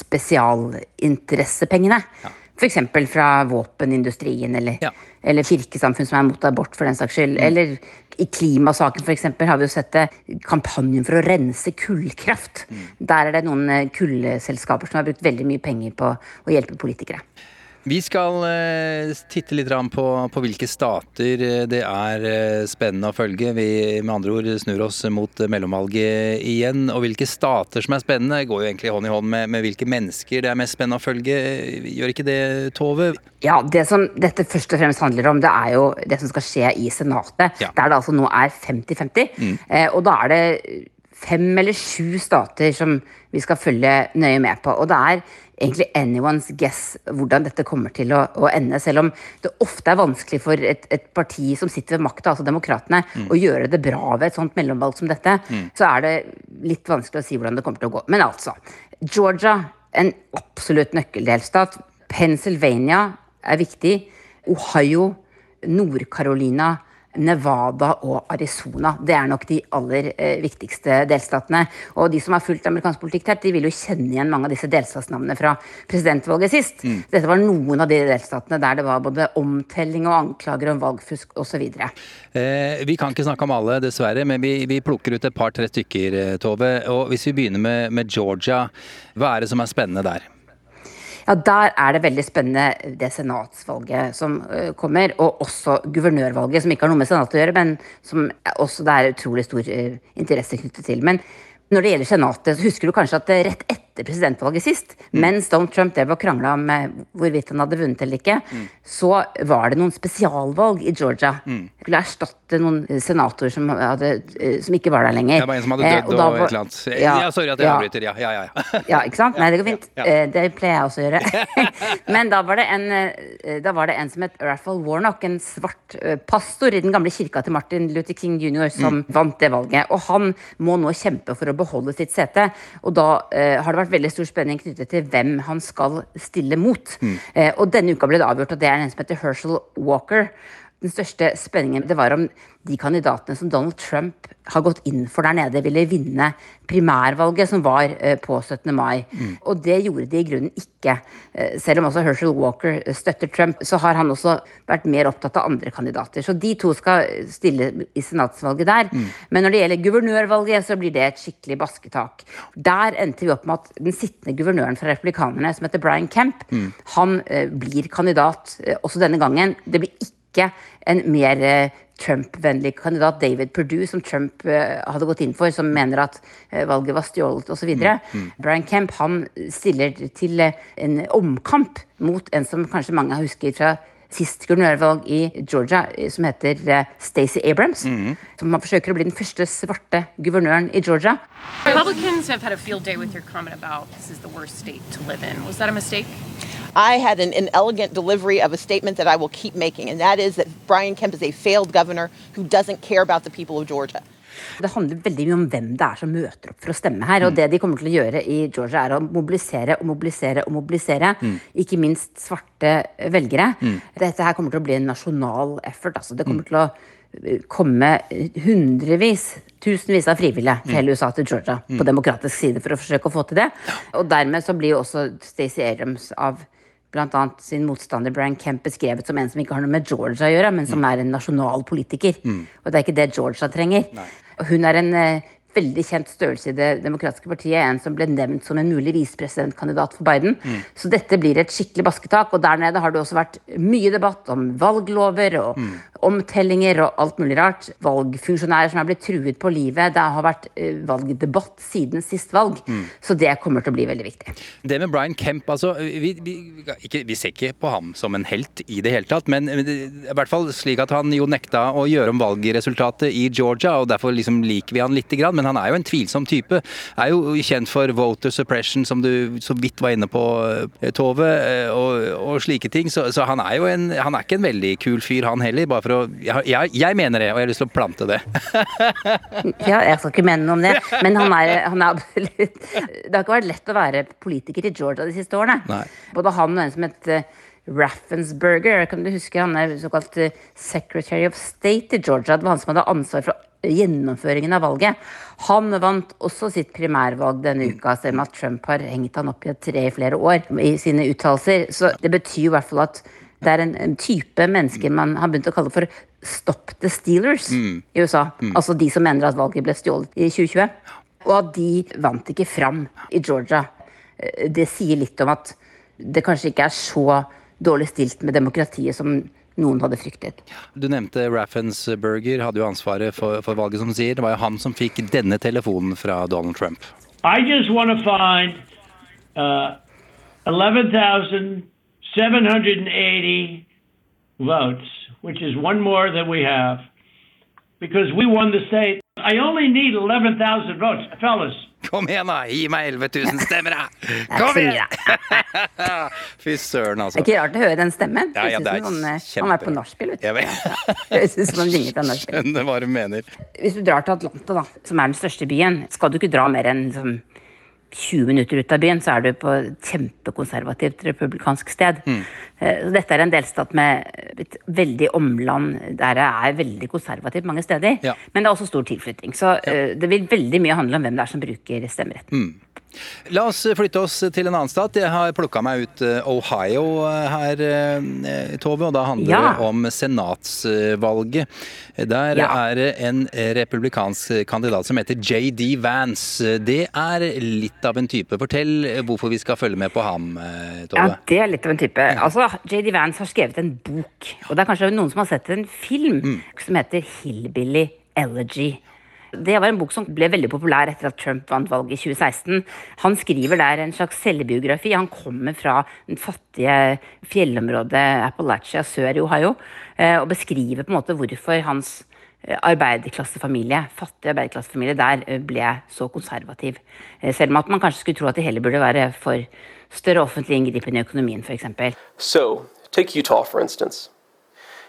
spesialinteressepengene. Ja. F.eks. fra våpenindustrien eller, ja. eller kirkesamfunn som er mot abort, for den saks skyld. Mm. Eller i klimasaken f.eks. har vi jo sett det, kampanjen for å rense kullkraft. Mm. Der er det noen kullselskaper som har brukt veldig mye penger på å hjelpe politikere. Vi skal eh, titte litt på, på hvilke stater eh, det er eh, spennende å følge. Vi med andre ord snur oss mot mellomvalget igjen. Og hvilke stater som er spennende, går jo egentlig hånd i hånd med, med hvilke mennesker det er mest spennende å følge. Gjør ikke det, Tove? Ja, Det som dette først og fremst handler om, det er jo det som skal skje i Senatet. Der det altså nå er 50-50. Mm. Og da er det fem eller sju stater som vi skal følge nøye med på. Og det er egentlig anyone's guess hvordan dette kommer til å, å ende. Selv om det ofte er vanskelig for et, et parti som sitter ved makta, altså Demokratene, Mm. å gjøre det bra ved et sånt mellomvalg som dette, Mm. så er det litt vanskelig å si hvordan det kommer til å gå. Men altså. Georgia, en absolutt nøkkeldelstat. Pennsylvania er viktig. Ohio, Nord-Carolina, Nevada og Arizona. Det er nok de aller eh, viktigste delstatene. Og de som har fulgt amerikansk politikk tett, de vil jo kjenne igjen mange av disse delstatsnavnene fra presidentvalget sist. Mm. Dette var noen av de delstatene der det var både omtelling og anklager om valgfusk osv. Eh, vi kan ikke snakke om alle, dessverre, men vi, vi plukker ut et par-tre stykker, eh, Tove. Og hvis vi begynner med, med Georgia, hva er det som er spennende der? Ja, Der er det veldig spennende det senatsvalget som eh, kommer, og også guvernørvalget, som ikke har noe med senatet å gjøre, men som også det er utrolig stor eh, interesse knyttet til. Men når det gjelder senatet, så husker du kanskje at rett etter presidentvalget sist, mens Donald Trump drev og krangla om eh, hvorvidt han hadde vunnet eller ikke, så var det noen spesialvalg i Georgia. Skulle erstatte noen senatorer som, hadde, eh, som ikke var der lenger. Det var en som hadde Eh, dødd da og, var- et eller annet. Ja, Ja, sorry at jeg ja. avbryter. Ja, ja, ja. Ja, ikke sant? Nei, det går fint. Ja. Eh, Det pleier jeg også å gjøre. Men da var, det en, eh, da var det en som het Raphael Warnock, en svart eh, pastor i den gamle kirka til Martin Luther King jr., som Mm. vant det valget. Og han må nå kjempe for å beholde sitt sete. Og da eh, har det vært veldig stor spenning knyttet til hvem han skal stille mot. Mm. Eh, og denne uka ble det avgjort at det er en som heter Herschel Walker. Den største spenningen det var om de kandidatene som Donald Trump har gått inn for der nede, ville vinne primærvalget som var eh, på 17. mai. Mm. Og det gjorde de i grunnen ikke. Eh, selv om også Herschel Walker eh, støtter Trump, så har han også vært mer opptatt av andre kandidater. Så de to skal stille i senatsvalget der. Mm. Men når det gjelder guvernørvalget, så blir det et skikkelig basketak. Der endte vi opp med at den sittende guvernøren fra republikanerne, som heter Brian Kemp, Mm. han blir kandidat også denne gangen. Det blir ikke en mer eh, Trump-vennlig kandidat, David Perdue, som Trump eh, hadde gått inn for, som mener at eh, valget var stjålet osv. Mm, mm. Brian Kemp han stiller til en omkamp mot en som kanskje mange husker fra sist guvernørvalg i Georgia, som heter Stacey Abrams. Som han forsøker å bli den første svarte guvernøren i Georgia. Republicans have had a field day with your comment about this is the worst state to live in. Was that a mistake? I had an, inelegant delivery of a statement that I will keep making, and that is that Brian Kemp is a failed governor who doesn't care about the people of Georgia. Det handler veldig mye om hvem det er som møter opp for å stemme her. Og det de kommer til å gjøre i Georgia, er å mobilisere og mobilisere og mobilisere. Mm. Ikke minst svarte velgere. Mm. Dette her kommer til å bli en nasjonal effort. Altså. Det kommer til å eh, komme hundrevis, tusenvis av frivillige fra Mm. hele USA til Georgia Mm. på demokratisk side for å forsøke å få til det. Og dermed så blir jo også Stacey Adams av annet sin motstander Brian Kemp beskrevet som en som ikke har noe med Georgia å gjøre, men som er en nasjonal politiker. Mm. Og det er ikke det Georgia trenger. Og hun er en eh, veldig kjent størrelse i Det demokratiske partiet, en som ble nevnt som en mulig visepresidentkandidat for Biden. Mm. Så dette blir et skikkelig basketak. Og der nede har det også vært mye debatt om valglover og Mm. Omtellinger og alt mulig rart. Valgfunksjonærer som er blitt truet på livet. Det har vært eh, valgdebatt siden sist valg. Mm. Så det kommer til å bli veldig viktig. Det med Brian Kemp, altså vi, vi, ikke, vi ser ikke på ham som en helt i det hele tatt, men i hvert fall slik at han jo nekta å gjøre om valgresultatet i Georgia, og derfor liksom liker vi han lite grann. Men han er jo en tvilsom type. Er jo kjent for voter suppression, som du så vidt var inne på, eh, Tove, eh, og, og slike ting. Så, så han er jo en, han er ikke en veldig kul fyr, han heller. bare for å, jeg, jeg, mener det, og jeg har lyst til å plante det. Ja, jeg skal ikke mene noe om det, men han er, han er Det har ikke vært lett å være politiker i Georgia de siste årene. Nei. Både han og en som het eh, Raffensberger, kan du huske? Han er såkalt eh, Secretary of State i Georgia. Det var han som hadde ansvar for gjennomføringen av valget. Han vant også sitt primærvalg denne uka, selv om at Trump har hengt han opp i et tre i flere år i sine uttalelser. Så det betyr i hvert fall at det er en, en type mennesker man har begynt å kalle for Stop the Steelers Mm. i USA. Mm. Altså de som mener at valget ble stjålet i 2020. Og at de vant ikke fram i Georgia. Eh, Det sier litt om at det kanskje ikke er så dårlig stilt med demokratiet som noen hadde fryktet. Du nevnte Raffensberger, hadde jo ansvaret for, for valget, som sier. Det var jo han som fikk denne telefonen fra Donald Trump. I just want to find uh, 11,780 votes, which is one more than we have, because we won the state. I only need 11,000 votes. Fellas, Kom igjen, da! Gi meg 11 000 stemmer, da! Kom igjen! Fy søren, altså. Det er ikke rart å høre den stemmen. Ja, ja, Det er ut som han, eh, kjempe- han er på nachspiel, vet du. Høres ut som han ringer fra nachspiel. Skjønner hva du mener. Hvis du drar til Atlanta, da, som er den største byen, skal du ikke dra mer enn liksom, 20 minutter ut av byen, så er du på et kjempekonservativt republikansk sted. Mm. Eh, Så dette er en delstat med et veldig omland der det er veldig konservativt mange steder. Ja. Men det er også stor tilflytting. Så ja. det vil veldig mye handle om hvem det er som bruker stemmeretten. Mm. La oss flytte oss til en annen stat. Jeg har plukka meg ut eh, Ohio eh, her, eh, Tove. Og da handler Ja. det om senatsvalget. Der Ja. er det en republikansk kandidat som heter JD Vance. Det er litt av en type. Fortell hvorfor vi skal følge med på ham, eh, Tove. Ja, det er litt av en type. Altså, JD Vance har skrevet en bok, og det er kanskje noen som har sett en film Mm. som heter Hillbilly Elegy. Det var en bok som ble veldig populær etter at Trump vant valget i 2016. Han skriver der en slags selvbiografi. Han kommer fra den fattige fjellområdet Appalachia sør i Ohio, eh, og beskriver på en måte hvorfor hans eh, arbeiderklassefamilie, fattig arbeiderklassefamilie der eh, ble så konservativ. Selv om at man kanskje skulle tro at de heller burde være for større offentlig inngripen i økonomien, f.eks. So, take Utah, for instance.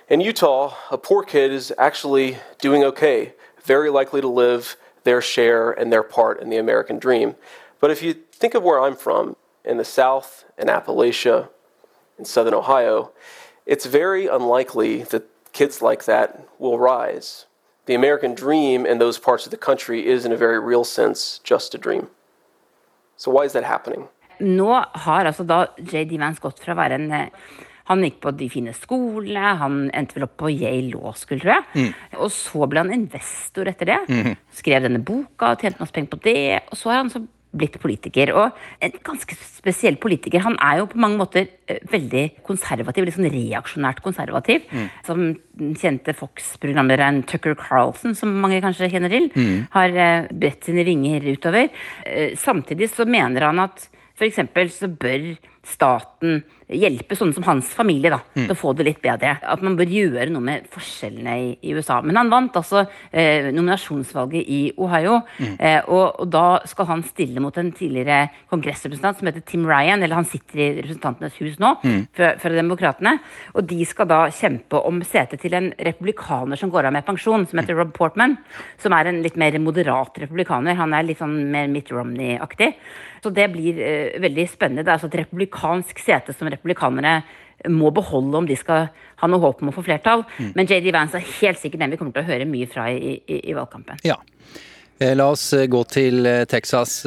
In Utah, a poor kid is actually doing okay, very likely to live their share and their part in the American dream. But if you think of where I'm from, in the South, in Appalachia, in southern Ohio, it's very unlikely that kids like that will rise. The American dream in those parts of the country is, in a very real sense, just a dream. So, why is that happening? Nå har altså da JD Vance gått fra å være en eh, Han gikk på de fine skolene, han endte vel opp på Yale Law School, tror jeg. Og så ble han investor etter det. Mm. Skrev denne boka, tjente masse penger på det. Og så har han så blitt politiker. Og en ganske spesiell politiker. Han er jo på mange måter eh, veldig konservativ, litt sånn reaksjonært konservativ. Mm. Som kjente Fox-programlederen Tucker Carlson, som mange kanskje kjenner til, Mm. har eh, bredt sine vinger utover. Samtidig så mener han at f.eks. så bør staten hjelpe sånne som hans familie da, Mm. til å få det litt bedre. At man bør gjøre noe med forskjellene i, i USA. Men han vant altså eh, nominasjonsvalget i Ohio, Mm. eh, og, og da skal han stille mot en tidligere kongressrepresentant som heter Tim Ryan, eller han sitter i Representantenes hus nå, Mm. fra, fra Demokratene. Og de skal da kjempe om setet til en republikaner som går av med pensjon, som heter Rob Portman, som er en litt mer moderat republikaner. Han er litt sånn mer Mitt Romney-aktig. Så det blir eh, veldig spennende. Det er altså et republikansk sete som republikanere må beholde om de skal ha noe håp om å få flertall. Mm. Men JD Vance er helt sikkert den vi kommer til å høre mye fra i, i, i valgkampen. Ja. Eh, La oss eh, gå til eh, Texas,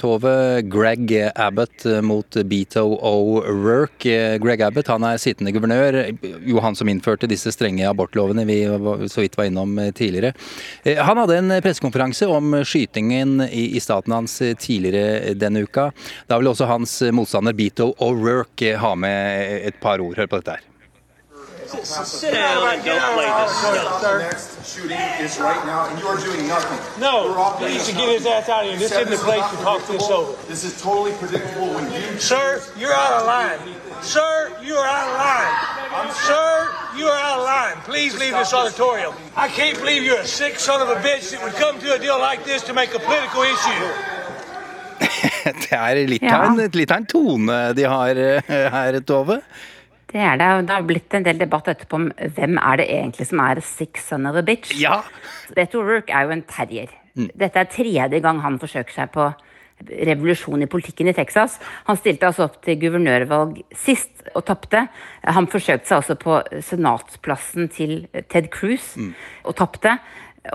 Tove. Greg Abbott mot Beto O'Rourke. Greg Abbott han er sittende guvernør. Jo, han som innførte disse strenge abortlovene vi så vidt var innom tidligere. Han hadde en pressekonferanse om skytingen i, staten hans tidligere denne uka. Da vil også hans motstander Beto O'Rourke ha med et par ord. Hør på dette her. Sit down and don't play this stuff. The next shooting is right now, and you're doing nothing. No, You're off he needs to get his ass out of here. This isn't the place to talk this over. This is totally predictable when you. Sir, you're out of line. Sir, you are out of line. Sir, you are out of line. Please leave this auditorium. I can't believe you're a sick son of a bitch that would come to a deal like this to make a political issue. Det er litt, Ja. av en, litt av en tone de har eh, her, Tove. Det er det, det har blitt en del debatt etterpå om hvem er det egentlig som er sick son of a bitch. Ja. Beto O'Rourke er jo en terrier. Dette er tredje gang han forsøker seg på revolusjon i politikken i Texas. Han stilte altså opp til guvernørvalg sist og tapte. Han forsøkte seg altså på senatsplassen til Ted Cruz og tapte.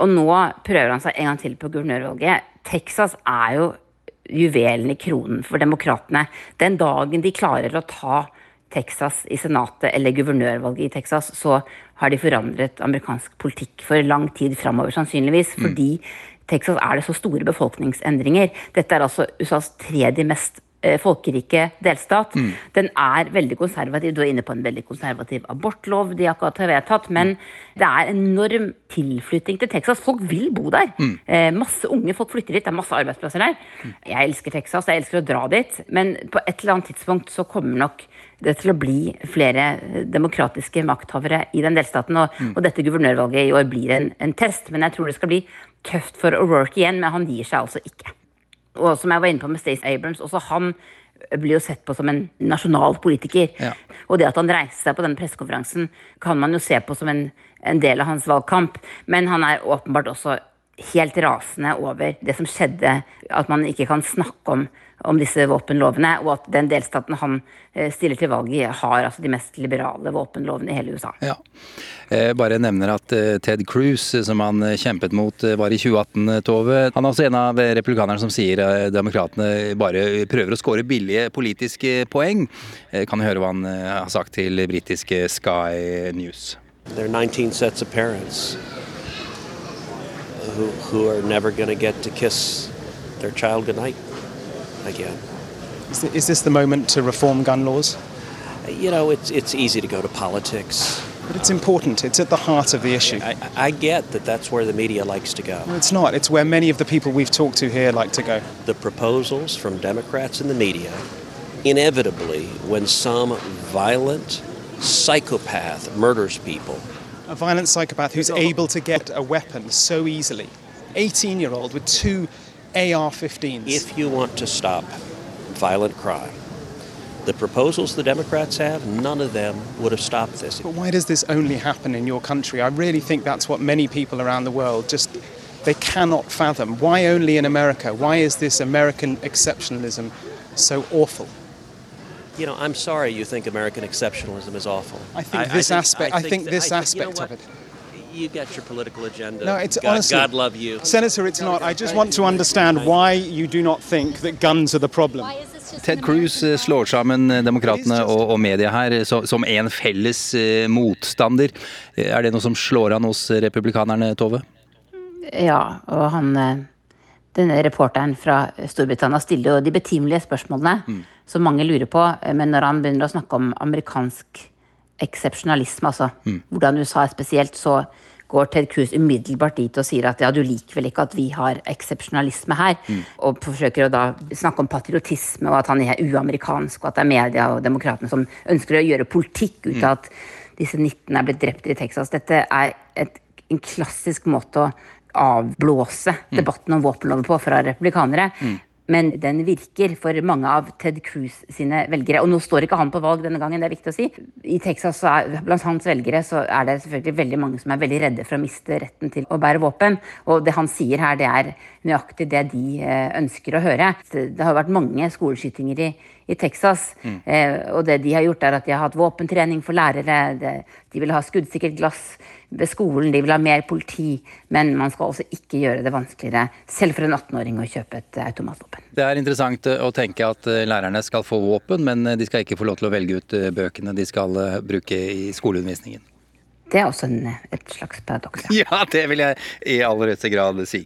Og nå prøver han seg en gang til på guvernørvalget. Texas er jo juvelen i kronen for demokratene. Den dagen de klarer å ta Texas i senatet eller guvernørvalget i Texas, så har de forandret amerikansk politikk for lang tid framover, sannsynligvis. Fordi Texas er det så store befolkningsendringer. Dette er altså USAs tredje mest folkerike delstat. Den er veldig konservativ. Du er inne på en veldig konservativ abortlov de akkurat har vedtatt. Men det er enorm tilflytting til Texas. Folk vil bo der. Eh, masse unge folk flytter dit. Det er masse arbeidsplasser der. Jeg elsker Texas, jeg elsker å dra dit. Men på et eller annet tidspunkt så kommer nok det til å bli flere eh, demokratiske makthavere i den delstaten. Og, og dette guvernørvalget i år blir en, en test. Men jeg tror det skal bli tøft for O'Rourke igjen, men han gir seg altså ikke. Og som jeg var inne på med Stacey Abrams, også han blir jo sett på som en nasjonal politiker. Og det at han reiste seg på denne pressekonferansen, kan man jo se på som en, en del av hans valgkamp. Men han er åpenbart også helt rasende over det som skjedde, at man ikke kan snakke om, om disse våpenlovene, og at den delstaten han eh, stiller til valg i, har altså de mest liberale våpenlovene i hele USA. Ja. Jeg Bare nevner at eh, Ted Cruz, eh, som han eh, kjempet mot, eh, var i 2018, eh, Tove. Han er også en av eh, republikanerne som sier at demokratene bare prøver å skåre billige politiske poeng. Kan Kan høre hva han eh, har sagt til britiske Sky News. There are 19 sets of parents who, who are never going to get to kiss their child goodnight again. Is, this the moment to reform gun laws? You know, it's, it's easy to go to politics. But it's important. It's at the heart of the issue. I, I get that that's where the media likes to go. It's not. It's where many of the people we've talked to here like to go. The proposals from Democrats in the media, inevitably, when some violent psychopath murders people, A violent psychopath who's able to get a weapon so easily. 18 year old with two AR 15s. if you want to stop violent crime, the proposals the Democrats have, none of them would have stopped this. But why does this only happen in your country? I really think that's what many people around the world just they cannot fathom. Why only in America? Why is this American exceptionalism so awful? You know, I'm sorry you think American exceptionalism is awful. I think this aspect- I think this that- aspect you know of what? You got your political agenda. No, it's God, honestly God love you. Senator, it's not. I just want to understand why you do not think that guns are the problem. Ted Cruz eh, slår sammen eh, demokratene og, og media her eh, så, som en felles eh, motstander. Er det noe som slår an hos republikanerne, Tove? Ja, og han Denne reporteren fra Storbritannia stiller jo de betimelige spørsmålene som mange lurer på, men når han begynner å snakke om amerikansk eksepsjonalisme, altså. Hvordan USA er spesielt, så går Ted Cruz umiddelbart dit og sier at ja, du liker vel ikke at vi har eksepsjonalisme her, og forsøker å da snakke om patriotisme og at han er uamerikansk, og at det er media og demokratene som ønsker å gjøre politikk ut av at disse 19 er blitt drept i Texas. Dette er et, en klassisk måte å avblåse debatten om våpenloven på fra republikanere. Men den virker for mange av Ted Cruz sine velgere. Og nå står ikke han på valg denne gangen, det er viktig å si. I Texas, er, blant hans velgere, så er det selvfølgelig veldig mange som er veldig redde for å miste retten til å bære våpen. Og det han sier her, det er nøyaktig det de eh, ønsker å høre. Det har vært mange skoleskytinger i, i Texas, eh, og det de har gjort, er at de har hatt våpentrening for lærere. De vil ha skuddsikkert glass ved skolen, de vil ha mer politi. Men man skal også ikke gjøre det vanskeligere, selv for en 18-åring, å kjøpe et automatvåpen. Det er interessant eh, å tenke at eh, lærerne skal få våpen, men eh, de skal ikke få lov til å velge ut eh, bøkene de skal eh, bruke i skoleundervisningen. Det er også en, et slags paradoks. Ja, det vil jeg i aller høyeste grad si.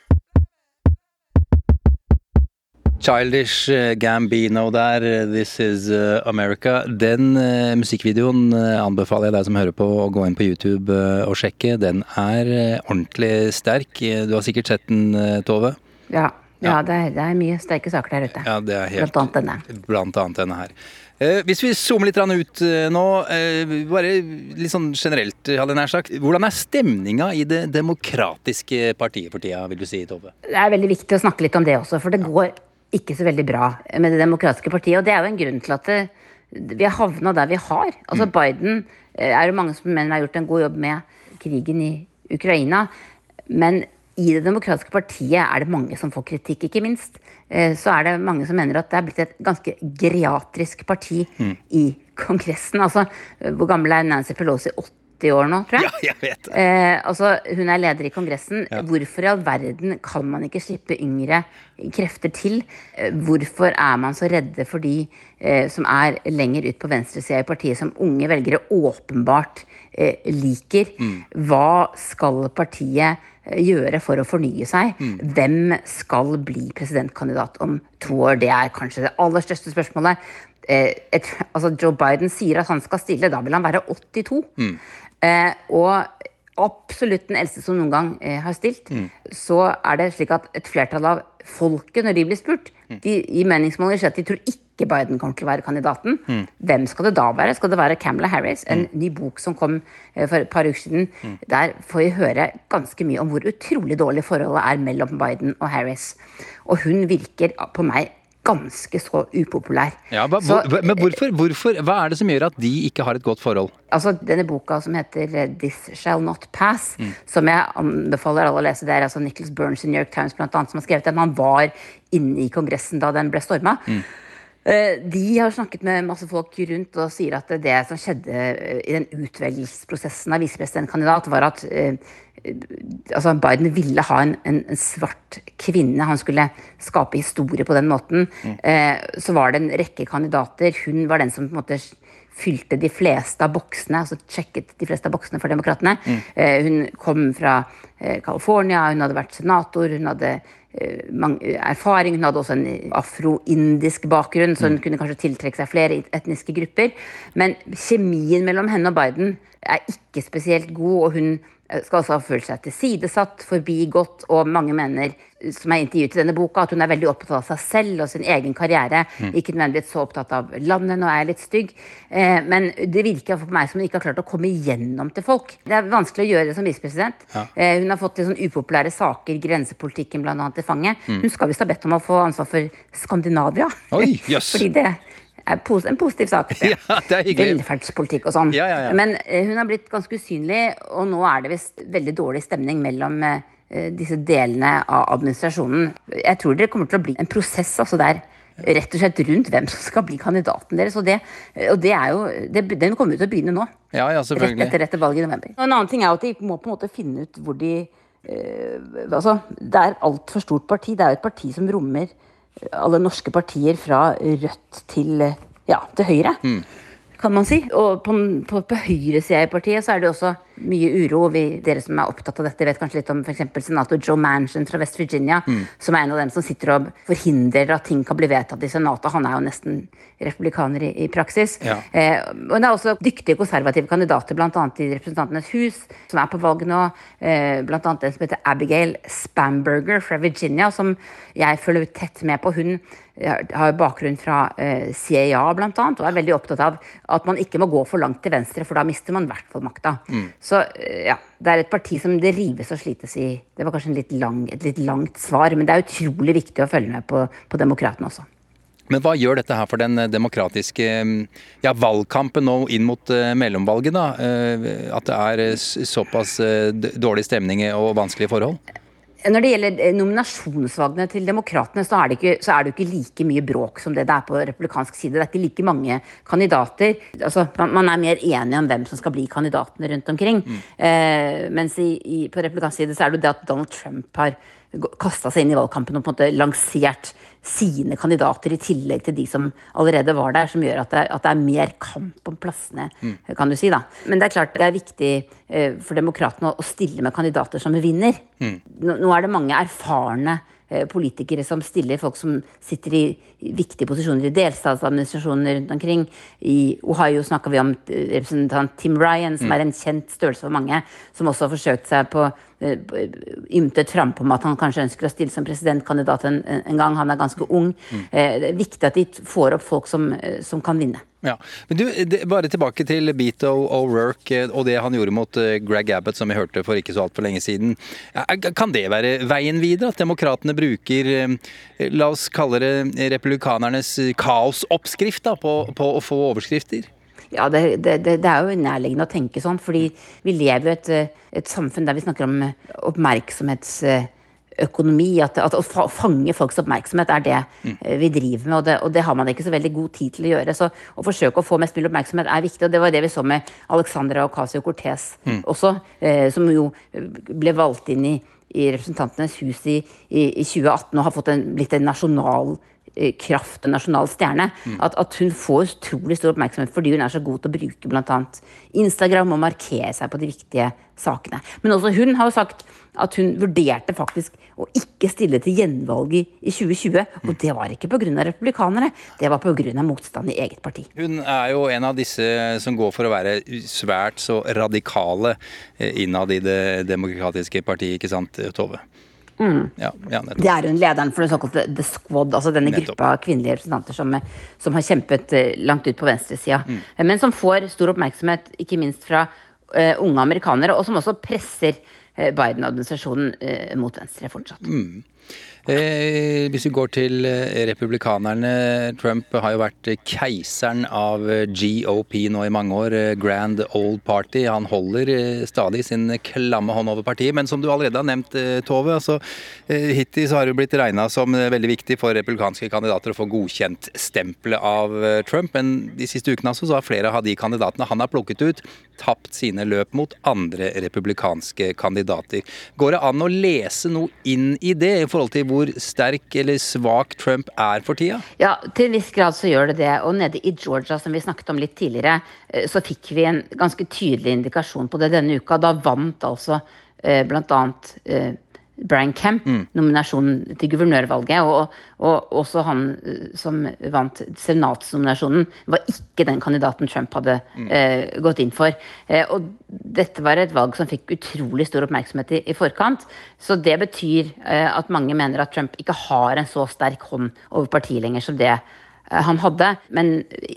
Childish eh, Gambino der, eh, This Is eh, America. Den uh, musikkvideoen uh, anbefaler jeg deg som hører på å gå inn på YouTube uh, og sjekke. Den er ordentlig sterk. Du har sikkert sett den, Tove? Ja, ja det, er, det er mye sterke saker der ute. Ja, det er helt Blant annet denne. Blant annet denne her. Hvis vi zoomer litt ut nå, bare litt sånn generelt, hadde jeg nær sagt. Hvordan er stemninga i det demokratiske partiet for tida, vil du si, Tove? Det er veldig viktig å snakke litt om det også, for det går ikke så veldig bra med Det demokratiske partiet. Og det er jo en grunn til at det, vi har havna der vi har. Altså Biden eh, er jo mange som mener har gjort en god jobb med krigen i Ukraina. Men i Det demokratiske partiet er det mange som får kritikk, ikke minst. Eh, Så er det mange som mener at det er blitt et ganske geriatrisk parti i Kongressen. Altså, hvor gammel er Nancy Pelosi? 80 år nå, tror jeg. Ja, jeg vet det. Eh, altså, hun er leder i Kongressen. Ja. Hvorfor i all verden kan man ikke slippe yngre krefter til? Eh, hvorfor er man så redde for de eh, som er lenger ut på venstresida i partiet, som unge velgere åpenbart eh, liker? Hva skal partiet eh, gjøre for å fornye seg? Hvem skal bli presidentkandidat om to år? Det er kanskje det aller største spørsmålet. Eh, et, altså Joe Biden sier at han skal stille, da vil han være 82. Eh, og absolutt den eldste som noen gang eh, har stilt, så er det slik at et flertall av folket, når de blir spurt, de, i meningsmålinger sier at de tror ikke Biden kommer til å være kandidaten. Hvem skal det da være? Skal det være Camilla Harris? En ny bok som kom eh, for et par uker siden. Der får vi høre ganske mye om hvor utrolig dårlig forholdet er mellom Biden og Harris. Og hun virker på meg ganske så upopulær. Ja, hva, Så- men hvorfor, hvorfor, hva er det som gjør at de ikke har et godt forhold? Altså, denne boka som heter eh, This Shall Not Pass, som jeg anbefaler alle å lese, det er altså Nicholas Burns i New York Times blant annet, som har skrevet den. Han var inne i Kongressen da den ble storma. Eh, De har snakket med masse folk rundt og sier at det som skjedde eh, i den utvelgelsesprosessen av visepresidentkandidat, var at eh, altså Biden ville ha en, en, en svart kvinne. Han skulle skape historie på den måten. Mm. så var det en rekke kandidater. Hun var den som på en måte fylte de fleste av boksene, altså sjekket de fleste av boksene for demokratene. Mm. hun kom fra eh, California, hun hadde vært senator, hun hadde eh, erfaring. Hun hadde også en afro-indisk bakgrunn, så hun kunne kanskje tiltrekke seg flere etniske grupper. Men kjemien mellom henne og Biden er ikke spesielt god, og hun eh, skal også ha følt seg tilsidesatt, forbigått, og mange mener, som er intervjuet i denne boka, at hun er veldig opptatt av seg selv og sin egen karriere. Mm. Ikke nødvendigvis så opptatt av landet, nå er jeg litt stygg. Eh, men det virker for meg som hun ikke har klart å komme igjennom til folk. Det er vanskelig å gjøre det som visepresident. Ja. Eh, hun har fått litt sånn upopulære saker, grensepolitikken annet, til fange. Mm. Hun skal visst ha bedt om å få ansvar for Skandinavia. Oi, yes. Fordi det er en positiv sak. Ja, det er hyggelig. Velferdspolitikk og sånn. Ja, ja, ja. Men eh, hun har blitt ganske usynlig, og nå er det visst veldig dårlig stemning mellom eh, disse delene av administrasjonen. Jeg tror det kommer til å bli en prosess altså der rett og slett rundt hvem som skal bli kandidaten deres. Og det, og det er jo, det, den kommer jo til å begynne nå. Ja, ja, selvfølgelig. Rett etter dette valget i november. Og en annen ting er jo at de må på en måte finne ut hvor de øh, altså, Det er altfor stort parti. Det er jo et parti som rommer alle norske partier fra Rødt til, eh, ja, til Høyre. Kan man si. Og på, på, på høyresida i partiet så er det også mye uro. Vi, dere som er opptatt av dette, vet kanskje litt om f.eks. senator Joe Manchin fra West Virginia, Mm. som er en av dem som sitter og forhindrer at ting kan bli vedtatt i Senatet. Han er jo nesten republikaner i, i praksis. Ja. Eh, og det er også dyktige konservative kandidater, bl.a. i Representantenes hus, som er på valg nå. Eh, bl.a. en som heter Abigail Spamberger fra Virginia, som jeg følger tett med på. Hun eh, har bakgrunn fra eh, CIA, bl.a., og er veldig opptatt av at man ikke må gå for langt til venstre, for da mister man i hvert fall makta. Så eh, ja, det er et parti som det rives og slites i. Det var kanskje en litt lang, et litt langt svar, men det er utrolig viktig å følge med på, på Demokratene også. Men hva gjør dette her for den eh, demokratiske mm, ja, valgkampen nå inn mot mellomvalget? da? At det er såpass dårlig stemning og vanskelige forhold? Når det gjelder eh, nominasjonsvalgene til Demokratene, så er, det så er det jo ikke like mye bråk som det det er på republikansk side. Det er ikke like mange kandidater. Altså, man, man er mer enige om hvem som skal bli kandidatene rundt omkring. Eh, mens i, i, på republikansk side så er det jo det at Donald Trump har kasta seg inn i valgkampen og på en måte lansert sine kandidater i tillegg til de som allerede var der, som gjør at det, at det er mer kamp om plassene, kan du si. da. Men det er klart det er viktig eh, for demokratene å, å stille med kandidater som vinner. Nå, nå er det mange erfarne eh, politikere som stiller folk som sitter i viktige posisjoner i delstatsadministrasjoner rundt omkring. I Ohio snakker vi om eh, representant Tim Ryan, som Mm. er en kjent størrelse for mange, som også har forsøkt seg på- ymtet frampå om at han kanskje ønsker å stille som presidentkandidat en, en gang. Han er ganske ung. Eh, Det er viktig at de får opp folk som, eh, som kan vinne. Ja, men du, det, Bare tilbake til Beto O'Rourke eh, og det han gjorde mot eh, Greg Abbott, som vi hørte for ikke så altfor lenge siden. Kan det være veien videre? At demokratene bruker, eh, la oss kalle det republikanernes kaosoppskrift da, på, på å få overskrifter? Ja, det, det, det, er jo nærliggende å tenke sånn, fordi vi lever i et, et samfunn der vi snakker om eh, oppmerksomhetsøkonomi. At, at å fange folks oppmerksomhet er det Mm. eh, vi driver med, og det, og det har man ikke så veldig god tid til å gjøre. Så å forsøke å få mest mulig oppmerksomhet er viktig, og det var det vi så med Alexandra Ocasio-Cortez Mm. også, eh, som jo ble valgt inn i, i Representantenes hus i, i, i 2018 og har fått en, blitt en nasjonal kraft, og nasjonal stjerne. Mm. At, at hun får utrolig stor oppmerksomhet fordi hun er så god til å bruke bl.a. Instagram og markere seg på de viktige sakene. Men også hun har jo sagt at hun vurderte faktisk å ikke stille til gjenvalg i, i 2020. Og det var ikke pga. republikanere, det var pga. motstand i eget parti. Hun er jo en av disse som går for å være svært så radikale eh, innad i det demokratiske partiet, ikke sant, Tove? Mm. Ja, ja. Det er hun lederen for den såkalte The Squad, altså denne Nettopp. gruppa kvinnelige representanter som, som har kjempet eh, langt ut på venstresida. Mm. Eh, Men som får stor oppmerksomhet, ikke minst fra uh, unge amerikanere, og som også presser eh, Biden-administrasjonen uh, mot venstre fortsatt. Mm. Eh, hvis vi går til eh, republikanerne Trump har jo vært keiseren av eh, GOP nå i mange år. eh, Grand Old Party. Han holder stadig sin klamme hånd over partiet. Men som du allerede har nevnt, Tove, altså, hittil så har det blitt regna som veldig viktig for republikanske kandidater å få godkjent stempelet av Trump. Men de siste ukene altså, så har flere av de kandidatene han har plukket ut, tapt sine løp mot andre republikanske kandidater. Går det an å lese noe inn i det, i forhold til hvor sterk eller svak Trump er for tida? Ja, til en viss grad så gjør det det. Og nede i Georgia, som vi snakket om litt tidligere, eh, så fikk vi en ganske tydelig indikasjon på det denne uka. Da vant altså eh, Brian Kemp nominasjonen til guvernørvalget. Og, og også han eh, som vant senatsnominasjonen, var ikke den kandidaten Trump hadde eh, gått inn for. Eh, og dette var et valg som fikk utrolig stor oppmerksomhet i, i forkant. Så det betyr eh, at mange mener at Trump ikke har en så sterk hånd over partiet lenger som det eh, han hadde. Men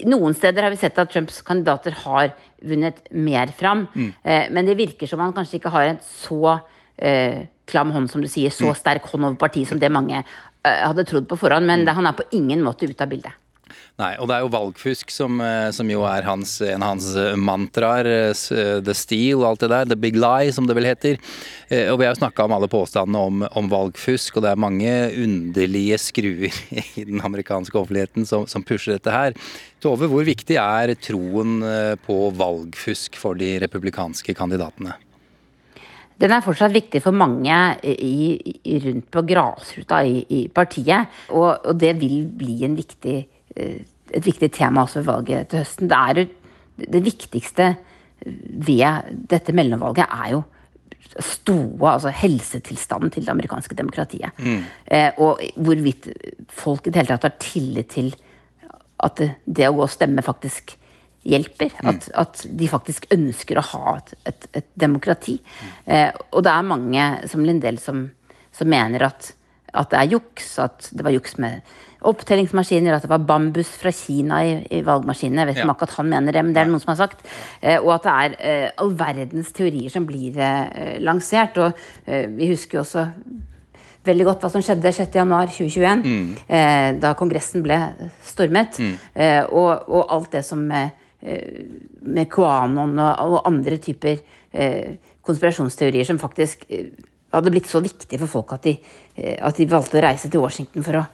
noen steder har vi sett at Trumps kandidater har vunnet mer fram. Mm. Eh, men det virker som han kanskje ikke har en så eh, klam hånd, som du sier, så Mm. sterk hånd over partiet som det mange uh, hadde trodd på forhånd. Men det, han er på ingen måte ute av bildet. Nei, og det er jo valgfusk som, eh, som jo er hans, en av hans eh, mantraer. The Steal og alt det der. The Big Lie, som det vel heter. Og vi har jo snakka om alle påstandene om, om valgfusk, og det er mange underlige skruer i den amerikanske offentligheten som, som pusher dette her. Tove, hvor viktig er troen på valgfusk for de republikanske kandidatene? Den er fortsatt viktig for mange i, i, rundt på grasruta i, i partiet. Og, og det vil bli en viktig, eh, et viktig tema også ved valget til høsten. Det, er det viktigste ved dette mellomvalget er jo stoa, altså helsetilstanden til det amerikanske demokratiet. Eh, og hvorvidt folk i det hele tatt har tillit til at det, det å gå og stemme faktisk hjelper. At, at de faktisk ønsker å ha et, et, et demokrati. Eh, og det er mange, som Lindell, som, som mener at, at det er juks. At det var juks med opptellingsmaskiner, at det var bambus fra Kina i, i valgmaskinene. Jeg vet ikke om akkurat han mener det, men det er det noen som har sagt. Eh, og at det er eh, all verdens teorier som blir eh, lansert. Og eh, vi husker jo også veldig godt hva som skjedde 6.1.2021, Mm. eh, da Kongressen ble stormet. Mm. Eh, og, og alt det som eh, med Quanon og, andre typer eh, konspirasjonsteorier som faktisk eh, hadde blitt så viktige for folk at de, eh, at de valgte å reise til Washington for å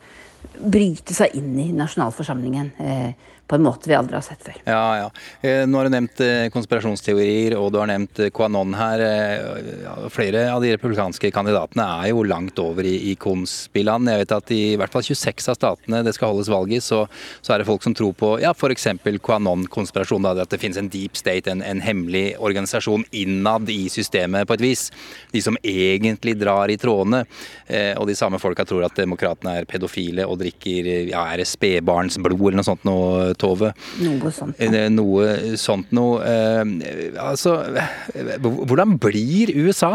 bryte seg inn i nasjonalforsamlingen eh, på en måte vi aldri har sett før. Ja, ja. Eh, Nå har du nevnt eh, konspirasjonsteorier, og du har nevnt QAnon her. Eh, Flere av de republikanske kandidatene er jo langt over i, i konspiland. Jeg vet at i hvert fall 26 av statene det skal holdes valg i, så, så er det folk som tror på ja, f.eks. QAnon-konspirasjon. At det finnes en deep state, en, en hemmelig organisasjon innad i systemet på et vis. De som egentlig drar i trådene. Og de samme folka tror at demokratene er pedofile og drikker ja, er det spedbarnsblod eller noe sånt noe, Tove. Noe sånt. Eh, Noe sånt noe. Eh, altså, hvordan blir USA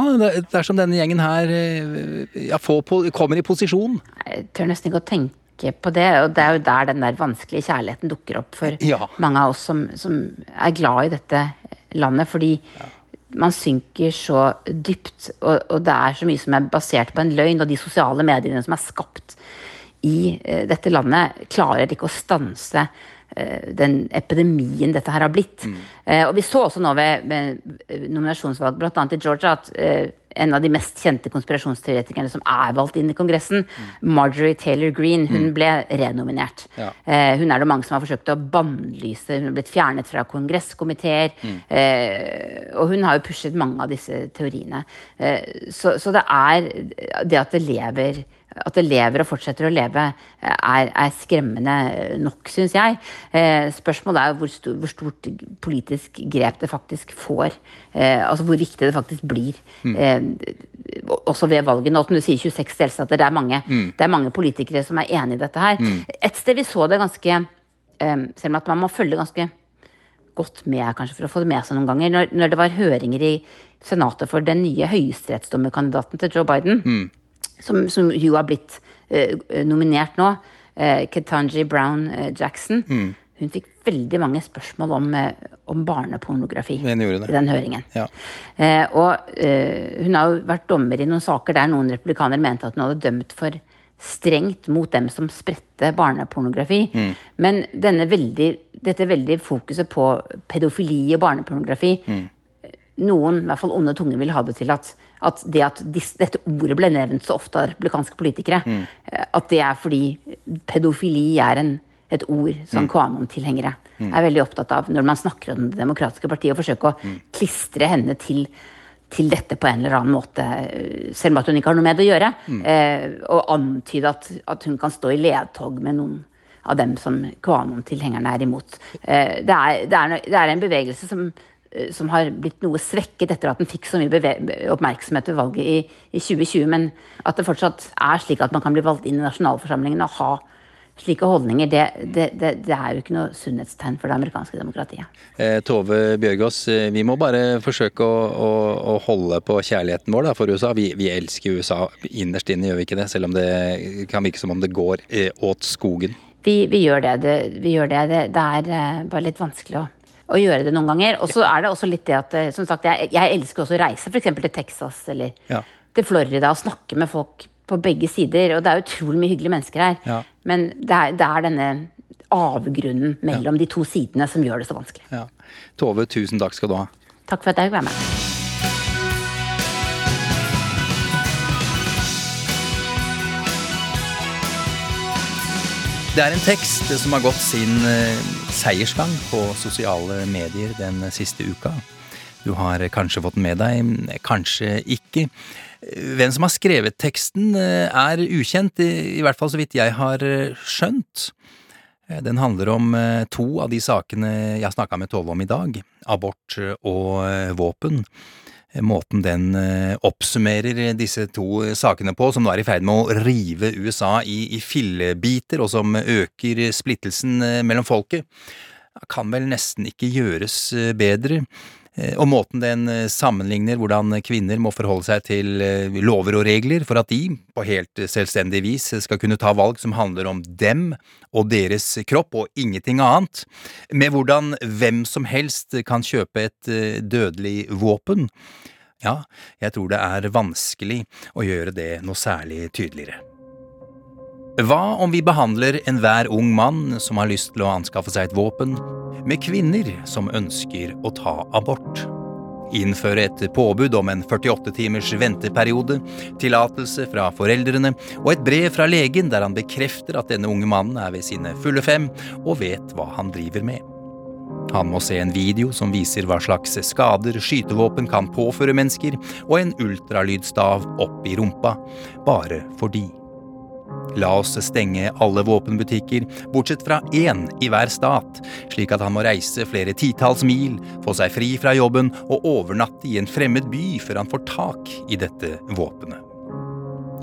dersom denne gjengen her eh, ja, får, kommer i posisjon? Jeg tør nesten ikke å tenke på det, og det er jo der den der vanskelige kjærligheten dukker opp for Ja. mange av oss som, som er glad i dette landet, fordi man synker så dypt, og, og det er så mye som er basert på en løgn, og de sosiale mediene som er skapt i uh, dette landet, klarer ikke å stanse den epidemien dette her har blitt. Eh, og vi så også nå ved, ved nominasjonsvalg, bl.a. i Georgia, at eh, en av de mest kjente konspirasjonsteoretikerne som er valgt inn i Kongressen, Marjorie Taylor Greene, hun Mm. ble renominert. Ja. Eh, hun er det mange som har forsøkt å bannlyse. Hun har blitt fjernet fra kongresskomiteer. Mm. Eh, og hun har jo pushet mange av disse teoriene. Eh, så, så det er det at det lever at det lever og fortsetter å leve, eh, er, er skremmende nok, syns jeg. Eh, spørsmålet er hvor, stor, hvor stort politisk grep det faktisk får. Eh, altså hvor viktig det faktisk blir. Mm. Også ved valgene. Og som du sier, 26 delstater. Det er mange, Mm. det er mange politikere som er enig i dette her. Mm. Et sted vi så det ganske Selv om at man må følge ganske godt med kanskje for å få det med seg noen ganger. Når, når det var høringer i Senatet for den nye høyesterettsdommerkandidaten til Joe Biden, Mm. Som, som jo har blitt eh, nominert nå, uh, Ketanji Brown eh, Jackson, Mm. hun fikk veldig mange spørsmål om, eh, om barnepornografi i den høringen. Ja. Eh, og eh, hun har jo vært dommer i noen saker der noen republikanere mente at hun hadde dømt for strengt mot dem som spredte barnepornografi. Mm. Men denne veldig, dette veldig fokuset på pedofili og barnepornografi Mm. Noen, i hvert fall onde tunger, vil ha det til at, at det at disse, dette ordet ble nevnt så ofte av republikanske politikere, Mm. eh, at det er fordi pedofili er en, et ord som Mm. QAnon-tilhengere Mm. er veldig opptatt av når man snakker om Det demokratiske partiet, og forsøker å Mm. klistre henne til, til dette på en eller annen måte, eh, selv om at hun ikke har noe med det å gjøre. Mm. Eh, og antyde at, at hun kan stå i ledtog med noen av dem som QAnon-tilhengerne er imot. Eh, det, er, det, er, det er en bevegelse som, som har blitt noe svekket etter at den fikk så mye oppmerksomhet ved valget i, i 2020, men at det fortsatt er slik at man kan bli valgt inn i nasjonalforsamlingen og ha slike holdninger, det, det, det, det er jo ikke noe sunnhetstegn for det amerikanske demokratiet. Eh, Tove Bjørgaas, eh, vi må bare forsøke å, å, å holde på kjærligheten vår da, for USA. Vi, vi elsker USA innerst inne, gjør vi ikke det? Selv om det kan virke som om det går eh, åt skogen. Vi, vi gjør det. det, vi gjør det. det, det er eh, bare litt vanskelig å, å gjøre det noen ganger. Og så er det også litt det at eh, som sagt, jeg, jeg elsker også å reise f.eks. til Texas eller Ja. til Florida og snakke med folk på begge sider. Og det er utrolig mye hyggelige mennesker her. Ja. Men det er, det er denne avgrunnen mellom de to sidene som gjør det så vanskelig. Ja. Tove, tusen takk skal du ha. Takk for at jeg fikk være med. Det er en tekst som har gått sin eh, seiersgang på sosiale medier den siste uka. Du har kanskje fått den med deg, kanskje ikke. Hvem som har skrevet teksten eh, er ukjent, i hvert fall så vidt jeg har eh, skjønt. Eh, Den handler om to av de sakene jeg snakka med Tove om i dag, abort og våpen. Måten den eh, oppsummerer disse to sakene på, som nå er i ferd med å rive USA i, i fillebiter, og som øker splittelsen eh, mellom folket, kan vel nesten ikke gjøres eh, bedre. Eh, Og måten den eh, sammenligner hvordan kvinner må forholde seg til eh, lover og regler for at de, på helt selvstendig vis, skal kunne ta valg som handler om dem og deres kropp og ingenting annet, med hvordan hvem som helst kan kjøpe et dødelig våpen. Ja, jeg tror det er vanskelig å gjøre det noe særlig tydeligere. Hva om vi behandler enhver ung mann som har lyst til å anskaffe seg et våpen, med kvinner som ønsker å ta abort? Innføre et påbud om en 48 timers venteperiode, tillatelse fra foreldrene og et brev fra legen der han bekrefter at denne unge mannen er ved sine fulle fem og vet hva han driver med. Han må se en video som viser hva slags skader skytevåpen kan påføre mennesker, og en ultralydstav opp i rumpa, bare fordi. La oss stenge alle våpenbutikker, bortsett fra én i hver stat, slik at han må reise flere titalls mil, få seg fri fra jobben og overnatte i en fremmed by før han får tak i dette våpenet.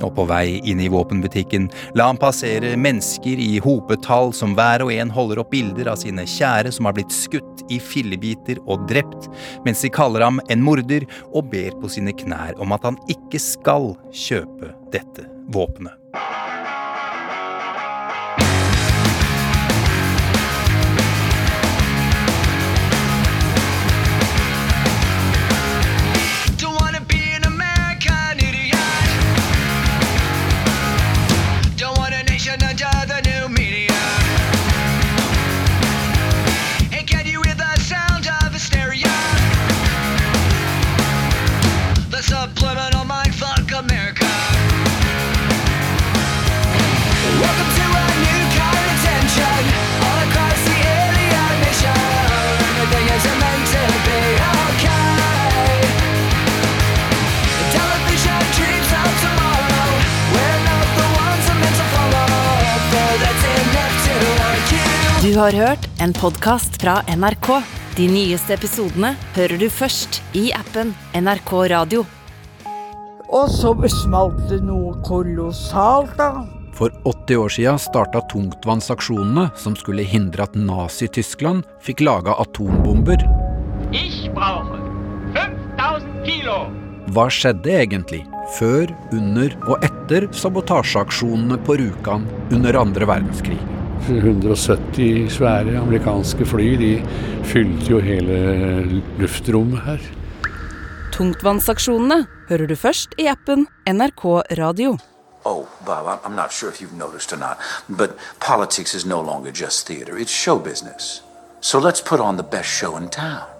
Og på vei inn i våpenbutikken la han passere mennesker i hopetall som hver og en holder opp bilder av sine kjære som har blitt skutt i fillebiter og drept, mens de kaller ham en morder og ber på sine knær om at han ikke skal kjøpe dette våpenet. Du har hørt en podkast fra NRK. De nyeste episodene hører du først i appen NRK Radio. Og så smalt det noe kolossalt, da. For 80 år siden starta tungtvannsaksjonene som skulle hindre at Nazi-Tyskland fikk laga atombomber. Ich brauche 5000 Kilo. Hva skjedde egentlig før, under og etter sabotasjeaksjonene på Rjukan under andre verdenskrig? 170 svære amerikanske fly de fylte jo hele luftrommet her. Tungtvannsaksjonene hører du først i appen NRK Radio. Oh, Bob, I'm- I'm not sure if you've noticed or not, but politics is no longer just theater, it's show business. So let's put on the best show in town.